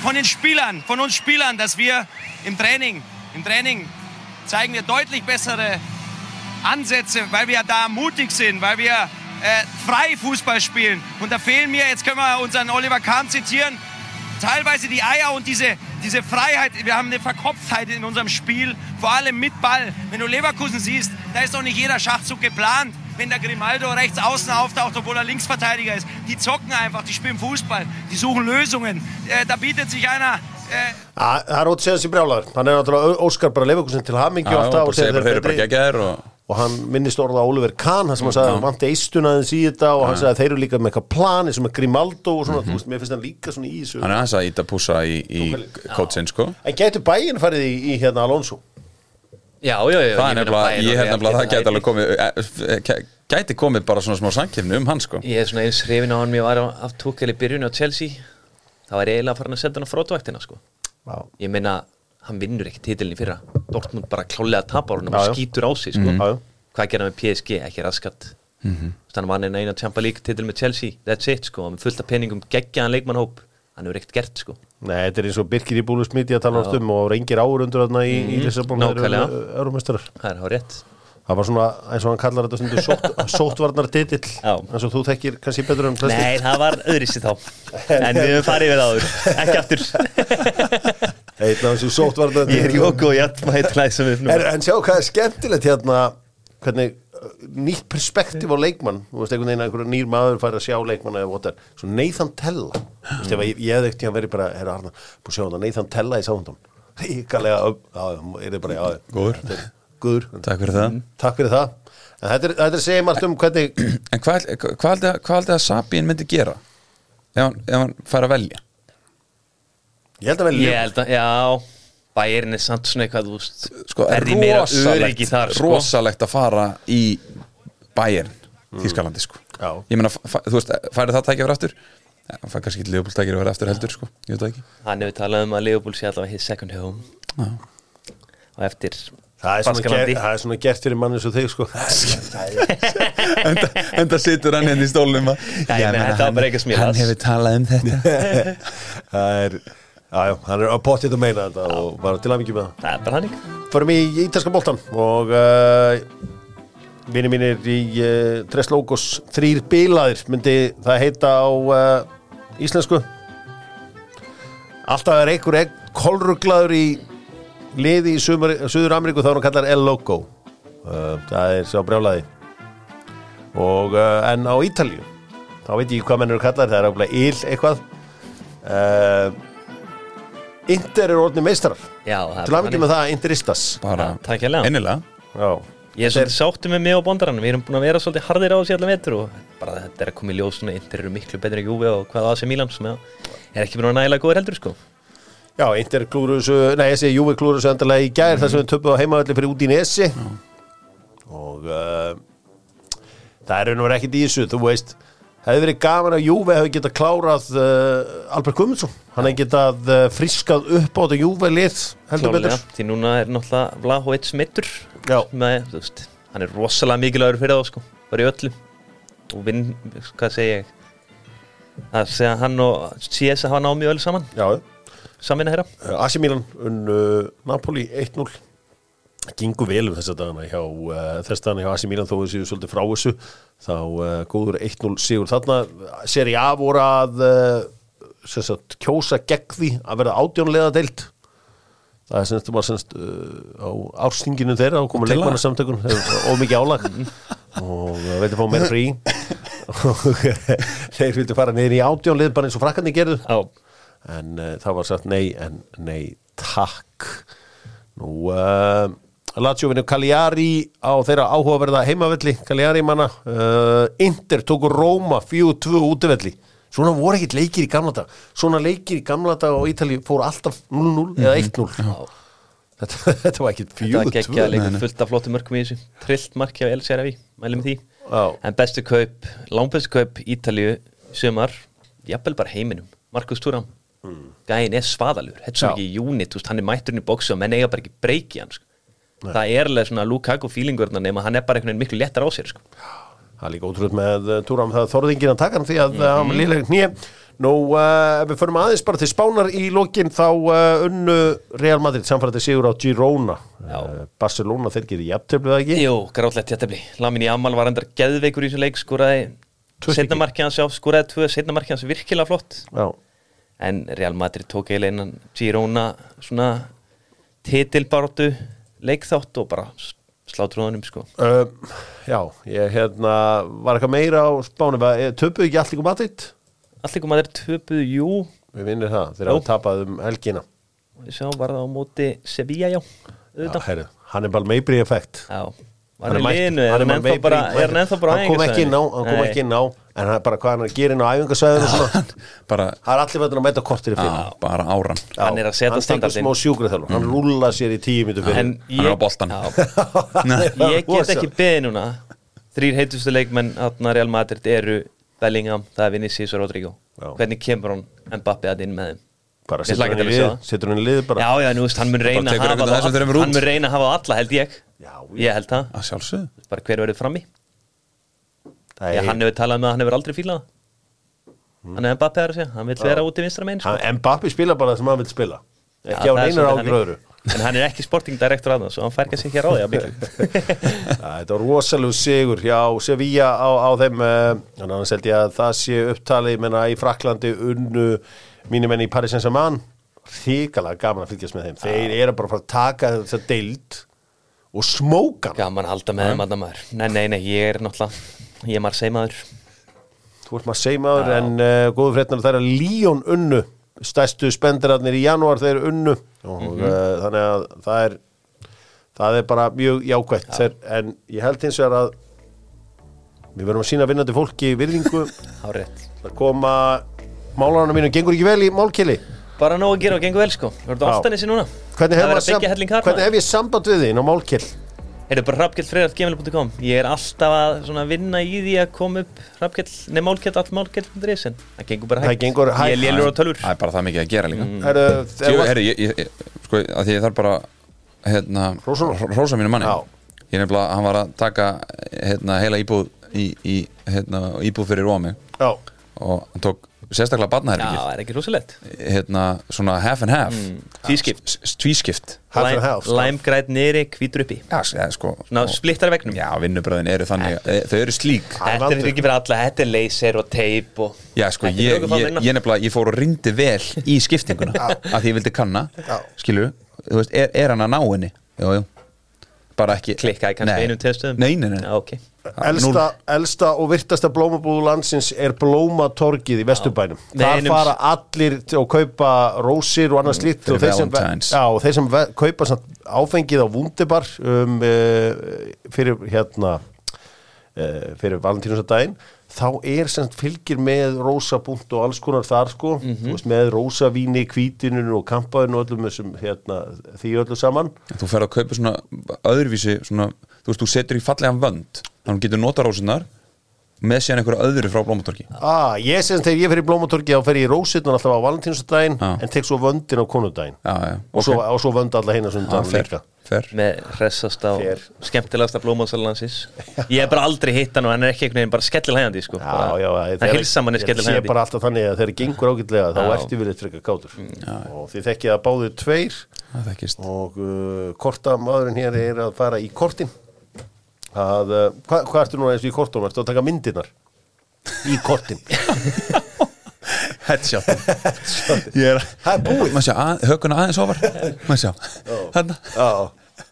S4: von den Spielern, von uns Spielern, dass wir im Training, im Training zeigen wir deutlich bessere Ansätze, weil wir da mutig sind, weil wir äh, frei Fußball spielen. Und da fehlen mir, jetzt können wir unseren Oliver Kahn zitieren, teilweise die Eier und diese, diese Freiheit. Wir haben eine Verkopftheit in unserem Spiel, vor allem mit Ball. Wenn du Leverkusen siehst, da ist doch nicht jeder Schachzug geplant. Wenn der Grimaldo rechts außen auftaucht, obwohl er Linksverteidiger ist. Die zocken einfach, die spielen Fußball, die suchen Lösungen. Äh, da bietet sich einer äh,
S1: Ah, Það er ótt séðan sér brjálaður Hann er náttúrulega Óskar bara leifekusin til hamingi
S3: Já,
S1: og
S3: bara segja bara þeir eru bara geggjaðir og
S1: og hann minnist orða Oliver Kahn hann sem hann sagði hann vanti eistunaðins í þetta og hann sagði að þeir eru líka með eitthvað plani sem er Grimaldo og svona, þú veist, mér finnst hann líka svona í þessu
S3: hann er aðeins að íta púsa í, í kótsinn, sko.
S1: En getur bæinn farið í, í hérna Alonso?
S2: Já, já, já
S3: Það er nefnilega, ég hef nefnilega, það gæti alveg komið, eh, eh, gæti komið bara svona smá sankefni um hann, sko.
S2: Ég er svona eins hrifin á hann Mér var af Tuchel í byrjunni á Chelsea Það var eiginlega farin að setja hann á frótvaktina sko. Hann Dortmund bara klálega tapar hann og skýtur á sig sko.
S1: Já, já.
S2: Hvað gerði hann með PSG? Ekki raskat. Mm -hmm. Þannig vann eina Champa League titil með Chelsea. That's it, sko, með fullt af peningum geggjaðan leikmannhóp Hann hefur ekkert gert, sko.
S1: Nei, þetta er eins og Birkir í búlu smiti að tala um og reyngir árundur þarna í, í Lissabon
S2: nákvæmlega.
S1: Euromestrar
S2: Það er rétt.
S1: Það var svona, eins og hann kallar þetta stundu sótt, sóttvarnar titill eins og þú þekkir kannski betur en flestir.
S2: Nei, það var öðrissi þá. En við höfum farið við áður. Ekki aftur
S1: Einn af þessu sóttvarnar
S2: Ég er nú
S1: En, en sjá hvað er skemmtilegt hérna hvernig uh, nýtt perspektíf á leikmann. Þú veist einhvern veginn að einhver nýr maður fær að sjá leikmann eða votar, svo Nathan Tella. Þú veist ef ég, ég hefði ekkert verið bara herra Arnar, búið að sjá þetta, Nathan Tella í sándum ríkalega, er já,
S3: Góður.
S1: Góður,
S3: Takk fyrir það.
S1: takk fyrir það. En þetta er, þetta er segið margt um hvernig
S3: En hvað, haldið, að Sabín myndi gera? Ef hann, ef hann fær að velja?
S1: Ég held að vel
S2: Ég held að, já Bærin er samt svona eitthvað, þú veist
S3: Sko,
S2: er því meira
S3: rosalegt,
S2: öryggi þar, sko
S3: rosalegt að fara í Bayern, Þískalandi, sko.
S1: Já.
S3: Ég meina, þú veist, færið það tækja fyrir aftur? Ja, hann fær kannski ekki Leopold tækja fyrir aftur heldur, sko. Ég veit það ekki.
S2: Hann hefur talað um að Leopold sé allavega his second home
S3: Já.
S2: Og eftir
S1: það er, svona
S2: Baskalandi.
S1: ger, það er svona gert fyrir mann eins og þig sko
S3: enda, enda situr hann hérna í stólnum að
S2: Já, ég meina, þetta var bara eitthvað sem ég
S3: Hann
S2: las.
S3: hefur talað um þetta
S1: það er, já, já, hann er á pottið að meina þetta og bara til að mikið með það.
S2: Það er bara hannig
S1: Förum í ítalska boltan og uh, vinni mínir í uh, Tres Logos þrýr bilaðir myndi það heita á uh, íslensku. Alltaf er einhver kolruglaður í liði í Suður Ameríku þá er hann kallar El Loco. Uh, það er sá brjálaði og en á Ítalíu þá veit ég hvað menn eru kallar það er áfælega Il eitthvað Inter er orðni meistarar.
S2: Já, það
S1: til að mikið með það Interistas.
S3: Bara. Innilega.
S1: Já,
S2: Ég er svolítið sáttu með mig og bondarann Við erum búin að vera svolítið harðir á þessi allan vetur og bara þetta er að koma í ljós svona Inter eru miklu betri en Juve og hvað AC Milan sem er ekki búin að nægilega góður heldur sko.
S1: Já Inter klúru þessu, nei ég segi Júvi klúru þessu endalega í gær þar sem við töpuð á heimavalli fyrir út í Nesi og uh, það er raun og verið ekkert í þessu, þú veist hefði verið gaman að Júvi hefði getað klárað uh, Albert Gumundsson hann hefði getað uh, friskað upp á þetta Júvi lið heldur
S2: Klárlega,
S1: betur
S2: Því núna er náttúrulega Vlahovic mittur Hann er rosalega mikilvægur fyrir þá sko bara í öllu. Og vinn, hvað segi ég? Að segja að hann og CS hafa mjög öll saman.
S1: Já,
S2: samvinna þeirra.
S1: AC Milan unn uh, Napoli 1-0 gengur vel um þessa dagana hjá uh, þess dagana hjá Asi Milan þó við séum svolítið frá þessu. Þá uh, góður 1-0 sigur þarna. Seri A voru að uh, sagt, kjósa gegn því að verða átjónlega deilt það er semst, semst á árstinginu þeirra og
S3: að-
S1: leikmannasamtökun og mikið álag. Og veitir fá meira frí? Og þeir vildu fara niður í átjónlið bara eins og frakkarnir gerðu. En það var sagt nei en nei takk. Nú Lazio vinnur Cagliari á þeirra áhugaverða heimavelli Cagliari manna. Uh, Inter tóku Róma 4-2 útivelli. Svona voru ekkert leikir í gamla dag svona leikir í gamla dag á Ítali fóru alltaf 0-0 eða 1-0 þetta, þetta var ekkert
S2: þetta var
S1: 4-2
S2: geggja leikur fullt af flottum mörgum í þessu. Trillt mark hjá LCRV, mælum því.
S1: Já.
S2: En bestu kaup, langbestu kaup Ítalíu sumar, jafnvel bara heiminum. Markus Thuram. Gæin er svaðalur, þetta er svo
S1: Hmm.
S2: Ekki unit hann er mætturinn í bóksu og menn eiga bara ekki breyki hann sko. Það er alveg svona Lukaku feelingurna nema hann er bara einhvern veginn miklu léttar á sér sko.
S1: Það er líka ótrúð með uh, Túram það þorðingin að taka hann því að mm -hmm. hann lílega nýja Nú, uh, ef við förum aðeins bara til Spánar í lokin þá uh, unnu Real Madrid samfæratti sigur á Girona. Uh, Barcelona þeir gerir jafntöflu það ekki?
S2: Jú, grátlegt jættefli Lamin í Amal var endar geðveikur í þessu leik skoraði
S1: Tvö
S2: setna
S1: stykki.
S2: markið hans já, skoraði tvö setna markið hans virkilega flott.
S1: Já,
S2: en Real Madrid tók eiginlega innan Girona svona titilbáratu leikþátt og bara slátur honum sko.
S1: Uh, já ég hérna var eitthvað meira á Spáni töpuðu ekki allir Madrid?
S2: Allir kom að þeir töpuðu, jú.
S1: Við vinnir það, þeir hafa tapað um helgina.
S2: Sá var það á móti Sevilla, já
S1: Já,
S2: auðvitað.
S1: herru, hann er bara meibri effekt
S2: Já,
S1: Hann
S2: hann er
S1: hann
S2: hann
S1: bara
S2: er hann ennþá bara
S1: hann kom ekki inn á, hann kom ekki inn á en hann bara hvað hann er að gera inn á æfingasvæðinu það er allir veitur að mæta kortir í fyrir
S3: bara áran.
S2: Hann er að setja
S1: hann þjálfur, hann rúla sér í tíu mínu fyrir.
S2: En
S3: Hann er á
S1: Hann er
S2: ég get ekki beðið núna. Þrýr heitustu leikmenn þarna Real Madrid eru Bellingham, það er Vinicius og Rodrigo. Hvernig kemur hún Mbappe að inn með þeim
S1: bara setur hann í lið
S2: það.
S1: setur hann í lið bara.
S2: Já já, nú veist, hann mun reyna að hafa það
S3: út.
S2: hann mun reyna að hafa það alla held ég.
S1: Já,
S2: ég held það,
S3: að sjálfsögðu.
S2: Bara hver verður frammi?
S1: Það
S2: já,
S1: er-
S2: hann hefur talað með að hann hefur aldrei fílað það. Hann er Mbappe að segja, hann vil vera út í vinstra megin sko.
S1: Mbappi spila bara það sem hann vil spila.
S2: Já,
S1: ekki á
S2: það er
S1: einar
S2: þannig.
S1: öðru.
S2: En hann er ekki sporting director að það svo hann fær ekki að segja því að byggja
S1: Já, þetta var rosalegu sigur hjá Sevilla á, á þeim eh, en annars held ég að það sé upptalið í Fraklandi unnu mínum enn í Paris Saint-Germain ríkalega gaman að fylgjast með þeim. Þeir eru bara að fara að taka þetta deild og smóka
S2: gaman að halda með þeim að maður. Nei, nei, nei, ég er náttúrulega ég er maður seimaður
S1: þú ert maður seimaður en uh, góðu frétnar það er að Líón unnu. Stærstu spendirarnir í janúar þeir unnu. Og
S2: Mhm.
S1: uh, þannig að það er það er bara mjög jákvætt. Þeir, en ég held hins vegar að við verðum að sína vinnandi fólki virðingu.
S2: Á rétt.
S1: Að koma málarana mínu gengur ekki vel í málkili
S2: bara nóg að gera og gengur vel sko. Þú ert
S1: Já.
S2: oftan þessi núna.
S1: Hvernig
S2: Það
S1: hef,
S2: er
S1: sam- hvernig hef ég samband við þín á málkil
S2: Heyrðu bara rappkjellfreðartgmail.com Ég er alltaf að vinna í því að koma upp rappkjell, nei málkjell, all málkjell.is en það gengur bara
S1: Það
S2: hægt
S1: gengur hægt.
S2: Ég er lélur á tölur
S3: það er bara það mikið að gera líka.
S1: Heru,
S3: Jú, herri, ég, ég, sko, að því ég þarf bara hérna,
S1: hrósa
S3: mínu manni.
S1: Já.
S3: ég nefnilega, hann var að taka hérna, heila íbúð í, í hérna, íbúð fyrir Rómi.
S1: Já,
S3: og hann tók sérstaklega
S2: Já,
S3: barnaherbyggið
S2: það er ekki rosalegt.
S3: Hérna, svona half and half.
S2: Tvískipt.
S3: S- s- tvískipt.
S1: Half and half sko.
S2: Læmgræt nýri, hvítur uppi.
S3: Já, s- ja, sko,
S2: Svona splittar vegnum.
S3: Já, vinnubröðin eru þannig e, þau eru slík.
S1: Það er
S2: Þetta er ekki fyrir alla, þetta er laser og teip og
S3: Já, sko,
S2: Þetta er
S3: ég, ég,
S2: vinna.
S3: ég nefnilega, ég fór og rindi vel í skiptinguna að því ég vildi kanna,
S1: Já.
S3: skilur þú veist, er, er hann að ná henni? Jú, jú, bara ekki
S2: Klikkaði kannski
S3: Nei.
S2: einum testum
S3: Nei, nei, nei,
S2: Já, ok.
S1: Elsta, elsta og virtasta blómabúðu landsins er Blómatorgið í Vesturbænum. Þar
S2: einum-
S1: fara allir til að kaupa rósir og annað slíkt
S3: fyrir
S1: og þeir sem,
S3: Valentine's.
S1: já, og þeir sem kaupa samt áfengið á Wunderbar um, uh, fyrir hérna uh, fyrir valentínusadaginn þá er sem sagt fylgir með rósabúnt og alls konar þar sko. Þú veist, með rósavíni, kvítinu og kampaðinu og öllum þessum hérna, því öllu saman.
S3: Þú fer að kaupa svona öðruvísi svona, þú veist, þú setur í fallegan vönd þannig að getur nota rósunar með síðan einhverju öðru frá blómatorki
S1: Ah, ég sem þegar ég fer í blómatorki þá fer ég í rósirnar alltaf á valentínsdaginn
S3: Já.
S1: en tek svo vöndin á konudaginn.
S3: Já, já,
S1: og, svo, og svo vönd alla
S3: Já,
S1: það
S3: fer,
S1: líka
S3: Fer
S2: með hressasta og
S1: Fer.
S2: skemmtilegasta blómasalansins ég hef bara aldrei hitt hann og hann er ekki einhvern veginn bara skellilægandi sko.
S1: Já, já,
S2: hann hilsa manni
S1: Ég sé bara alltaf þannig að þeir gengur ágætlega þá
S2: Já.
S1: ertu við frekar kátur. Og þið þekkið að báðu tveir. Og uh, korta maðurinn hér er að fara í kortin. Að, uh, hva, hvað ertu nú eins og í kortunum, ertu að taka myndirnar? Í kortin
S3: Headshot. Er
S1: það er búið.
S3: Að, hökuna aðeins ofar.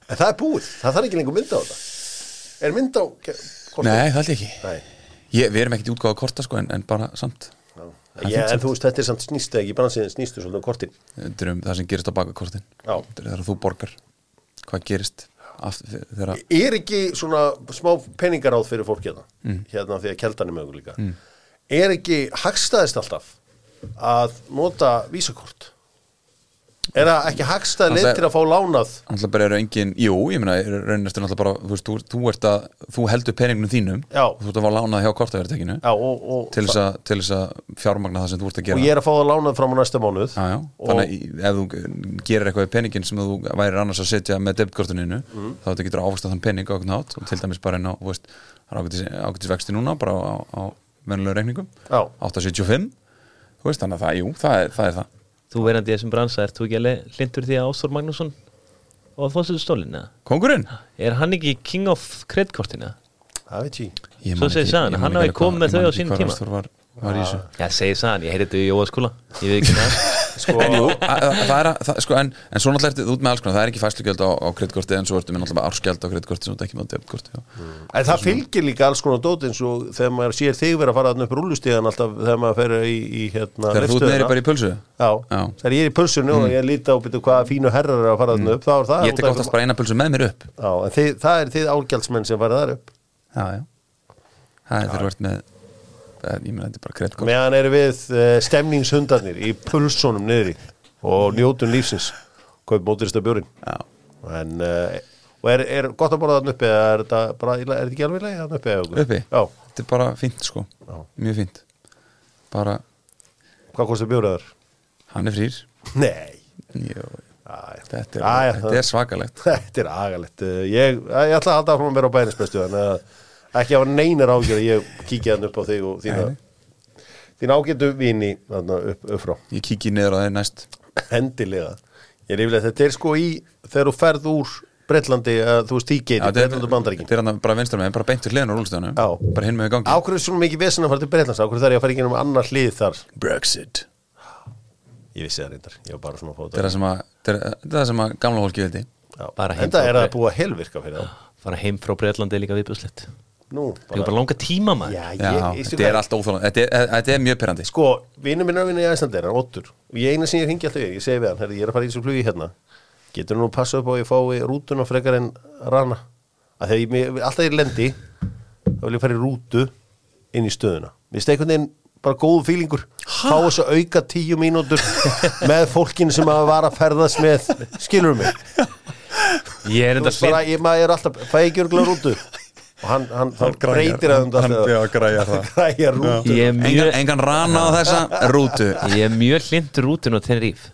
S1: Það er búið, það þarf ekki lengur mynd á þetta. Er mynd á kortin?
S3: Nei, það ég ekki. Ég, Við erum ekkert í útgáða korta sko En, en bara samt.
S1: Já, en þú veist, þetta er samt snýst ekki, bara snýstu svolítið um kortin.
S3: Þetta er um það sem gerist á baka kortin.
S1: Já.
S3: Þetta er þegar þú borgar. Hvað gerist þegar
S1: er ekki svona smá peningaráð fyrir fólk hérna? Hérna því að keldan er okkur líka er ekki hagstæðist alltaf að nota vísakort? Er það ekki hagstæð leið
S3: Alltaf-
S1: til að fá lánað?
S3: Alltaf bara eru engin, jú, ég meina raunin eftir náttúrulega bara, þú veist, þú, þú ert að þú heldur peningnum þínum,
S1: Já.
S3: þú ert að fá lánað hjá kortaverðtekinu
S1: og, og,
S3: til þess að- að fjármagna það sem þú ert að
S1: og
S3: gera
S1: ég er að fá það lánað fram á næsta mánuð.
S3: Já, já,
S1: Og-
S3: þannig að ef þú gerir eitthvað í peningin sem þú værir annars að setja með debitkortuninu
S1: Mm.
S3: þá getur ávast þann pening á okkur nátt og til dæmis bara inn á, það er ágætis vexti núna bara á, á þú veist, þannig að það, jú, það er það, er það.
S2: þú verandi í þessum bransa, ert þú ekki alveg hlindur því að Ástór Magnússon og fórstöðu stólina
S3: Kongurinn?
S2: er hann ekki king of kredkortina
S1: það veit ég
S2: Svo
S3: man
S2: segir
S3: man
S2: hann hafi komið með þau á
S3: hvað
S2: tíma.
S3: Ásþór var, var í þessu
S2: já, segir sagan, ég heyrði þetta í Jóaskóla ég veit ekki það
S1: sko,
S3: En jú, að- að- það er að, það, sko, en, en svo náttúrulega ertu út með alls konar, það er ekki fæslugjöld á, á kreditkorti en svo ertu með náttúrulega árskjöld á kreditkorti sem þú ekki með á debitkorti já.
S1: en það fylgir líka alls konar dót eins og þegar maður sér þig vera að fara þarna upp rúlustíðan alltaf þegar maður fer í, í hérna
S3: Þegar þú ert meiri bara í pulsu?
S1: Já,
S3: Já.
S1: þegar ég er í pulsunu og ég líti á byrju hvaða fínu herrar er að fara þarna upp þá er það
S3: Ég tek
S1: af-
S3: eh, Ég meina, þetta er bara kreditkort
S1: meðan eru við uh, stemningshundarnir í pulsunum niðri og njótun lífsins kaup móturista bjórin
S3: Já,
S1: en, uh, og er, er gott að borða þarna uppi eða er þetta ekki alveg leið þarna uppi? eða
S3: uppi.
S1: Já,
S3: Þetta er bara fínt, sko.
S1: Já.
S3: Mjög fínt. Bara,
S1: hvað kostar bjóraður?
S3: hann er frýr.
S1: Nei,
S3: Jó,
S1: Æ,
S3: þetta er, er svakalegt.
S1: Þetta er agalegt. Uh, ég, ég ætla að halda að vera á en uh, ekki hafa neinar ágjör að ég kíkja hann upp á þig og þína
S3: Nei.
S1: þín ágætu vini þarna upp, upp frá
S3: Ég kíki niður á þeir næst.
S1: Endilega. Ég er yfirlega, þetta er sko í þegar þú ferð úr Breitlandi, uh, þú veist tíkeiti,
S3: þetta er-
S1: Breitland og Bandaríkin.
S3: Þetta er hann bara vinstur með, bara beint til hliðan á rúlstöðunum. Bara hinn með gangi.
S1: Ákveður er svona mikið vesen að fara til Breitlands Ákveður þarf ég að fara ekki um annar hlið þar?
S3: Brexit.
S1: Ég vissi það reyndar, ég var bara svona að fá
S3: Þetta. Er það sem að, þetta þetta að gamla fólki vildi.
S2: Frá
S1: er að helvirka fyrir það
S2: fara heim frá Breitlandi líka viðbjörnslegt
S1: Nú,
S2: það er bara langa tíma maður.
S1: Já, ég, ég,
S3: þetta er allt óþálan Þetta er- þetta er mjög pyrrandi
S1: Sko, vinnur minn er að vinna í Æslandeir, hann Ottur Og ég eina sem ég ringi alltaf við, ég segi við hann Herri, ég er að fara í þessu flugi hérna. Getur nú passa upp á að ég fái rútuna frekar en rana? Að Þegar ég, mér- alltaf ég lendi þá vil ég fara í rútu inn í stöðuna. Finnst einhvern veginn bara góðu fílingur Fá þess að auka tíu mínútur með fólkinu sem að var að ferðast með Skilur mig?
S2: Ég er
S1: Þú
S2: enda
S1: veist bara, ég, maður er alltaf, fæ ekki örgulega rútu og hann, hann, hann breytir að um
S3: hann- já, græjar það.
S1: græjar rútu.
S2: Ég mjög,
S3: engan rana á þessa rútu.
S2: Ég er mjög hlindur rútin og Tenerife.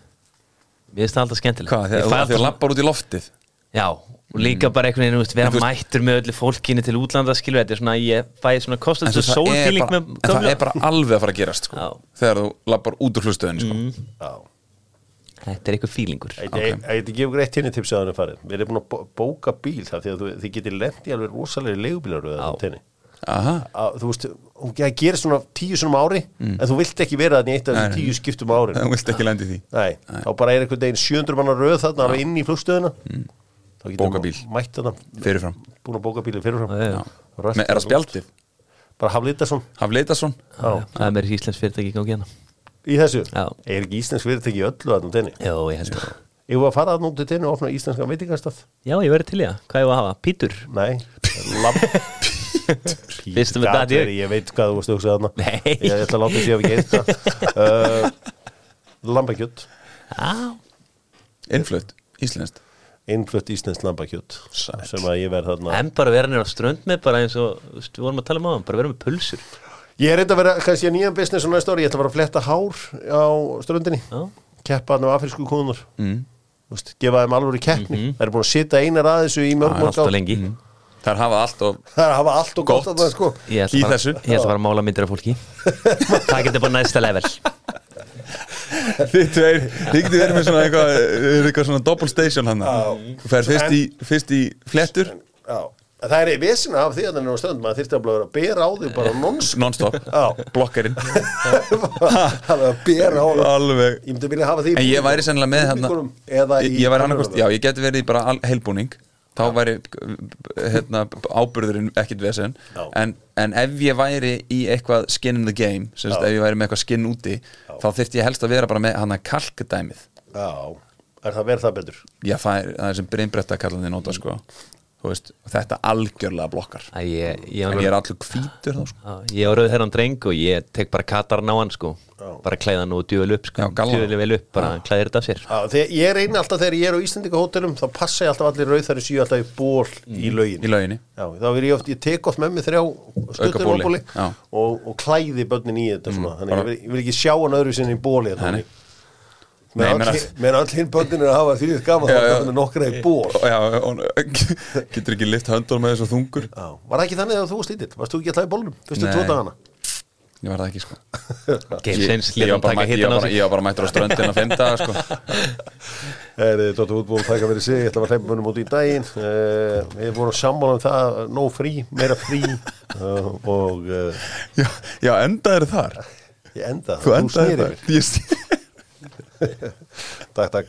S2: Mér finnst það alltaf skemmtilegt.
S3: Hvað,
S2: Ég
S3: þegar þú
S2: alltaf
S3: lappar út í loftið?
S2: Já, og líka bara einhvern veginn, þú veist, vera
S3: En veist-
S2: mættur með öllu fólkinu til útlanda, skilur þetta er svona, ég fæ svona
S3: veist,
S2: með
S3: en það er bara alveg að fara að gerast sko, þegar þú lappar út úr hlustöðinu sko.
S1: Já
S2: Þetta er eitthvað fílingur
S1: Ég geti gefur eitt henni tipsi að hann er farin Við erum búin að bó- bóka bíl þar því að þú, þið getið lent í alveg rosalegri leigubílar
S2: Já.
S1: tenni.
S3: Aha,
S1: að, Þú veist, hún það gerir svona tíu svona ári en þú vilt ekki vera þannig eitt af
S3: nei.
S1: tíu skiptum ári
S3: þú vilt ekki lendi því.
S1: Nei, þá bara er einhvern veginn 700 manna röð þarna alveg inn í flugstöðuna Þá getur
S3: Bóka bíl.
S1: Mætt þarna,
S3: fyrirfram.
S1: Búin að bóka bílið fyrirfram.
S3: Er það spjaldið?
S1: Bara Haflítarsson
S3: Hafleitason?
S2: Er í
S1: þessu?
S2: Já.
S1: Er ekki íslensk fyrirtæki öllu þarna tenni?
S2: Já, ég held það.
S1: Ég var að fara þarna út til tenni og opna íslenska veitingastað?
S2: Já, ég verði til í það, hvað ég var að hafa? Pítur?
S1: Nei, Gat
S2: datt ég.
S1: veit hvað þú varst að hugsa þarna.
S2: Nei.
S1: Ég ætla að láta þessi að við geit það. Uh, Lambakjött
S2: Já,
S3: Innflutt, íslenskt.
S1: Innflutt íslensk lambakjött
S3: Sæt.
S1: sem að ég verð þarna.
S2: En bara vera nýra á strönd með bara eins og, við vorum að tala um á vera
S1: Ég er reynda að vera kannski að nýjan business og næsta ári. Ég ætla að fara að fletta hár á ströndinni.
S2: Já,
S1: Keppa hann á afrísku konur
S3: mm.
S1: Þú veist, gefa þeim alveg í keppni Það eru búin að sitja einar að þessu í mörg
S2: Það er
S1: mörg
S2: alltaf
S1: ár.
S2: lengi.
S3: Þær hafa allt og
S1: Það er að hafa allt og gott
S3: Gott.
S1: að það sko
S2: Ég ætla
S3: Í
S2: bara-
S3: þessu?
S2: Ég ætla bara að mála myndir af fólki. Það getur bara næsta level.
S3: Þið tveir, þið getur verið með svona eitthvað, eitthvað svona double station hann þú fer fyrst í, fyrst í flettur
S1: það er vesina af því að það er stönd maður þyrfti að vera að bera á því bara nons
S3: non-stop,
S1: Já.
S3: blokkarinn
S1: Það er að bera á því
S3: alveg.
S1: Ég myndi vilja hafa því
S3: En ég væri sennilega með hérna ég, ég væri annarkost, já, ég geti verið í bara heilbúning. Þá væri hérna, ábyrðurinn ekkit vesen.
S1: Já.
S3: en, en ef ég væri í eitthvað skin in the game, sem sagt ef ég væri með eitthvað skin úti, þá þyrfti ég helst að vera bara með hann að kalkdæmið.
S1: Já, er það verið það betur?
S3: Já, það er, það er sem veist, þetta algjörlega blokkar.
S2: Ég, ég,
S3: en ég er allur hvítur þá sko.
S2: Já, ég á rauð herran dreng og ég tek bara katarn á hann sko. Bara klæða hann og djúvel upp sko. Djúvel vel upp, bara klæðir þetta af sér.
S1: Já, þegar ég reyni alltaf þegar ég er á Íslandingahótelum þá passa ég alltaf allir rauðari síu alltaf í ból í laugin.
S3: Í lauginni.
S1: Já, þá er ég oft, ég tek oft með mig þrjá
S3: já.
S1: og, og klæði börnin í þetta svona, þannig að ég vil, ég vil ekki sjá hann öðru sinni í bóli
S3: Nei, nei.
S1: með
S3: Nei, meina-
S1: all- hinn börnin er að hafa því gaman
S3: Já,
S1: þá
S3: já.
S1: er það nokkra í ból
S3: já, og, getur ekki lift höndunum með þessu þungur.
S1: Já, var það ekki þannig að þú varst lítill? Varst þú ekki alltaf í bólnum? Fyrstu tvo dagana?
S3: ég var það ekki sko. Ég, var bara, mættur á ströndin að finna það sko.
S1: Heyri, Dóttur útból, þakka fyrir sig, ég ætla að hleypa munum út í daginn. Uh, Við vorum sammála um það, no frí, meira frí. Uh, og uh,
S3: já, já, endaður þar?
S1: Ég enda
S3: þú ég,
S1: Takk, takk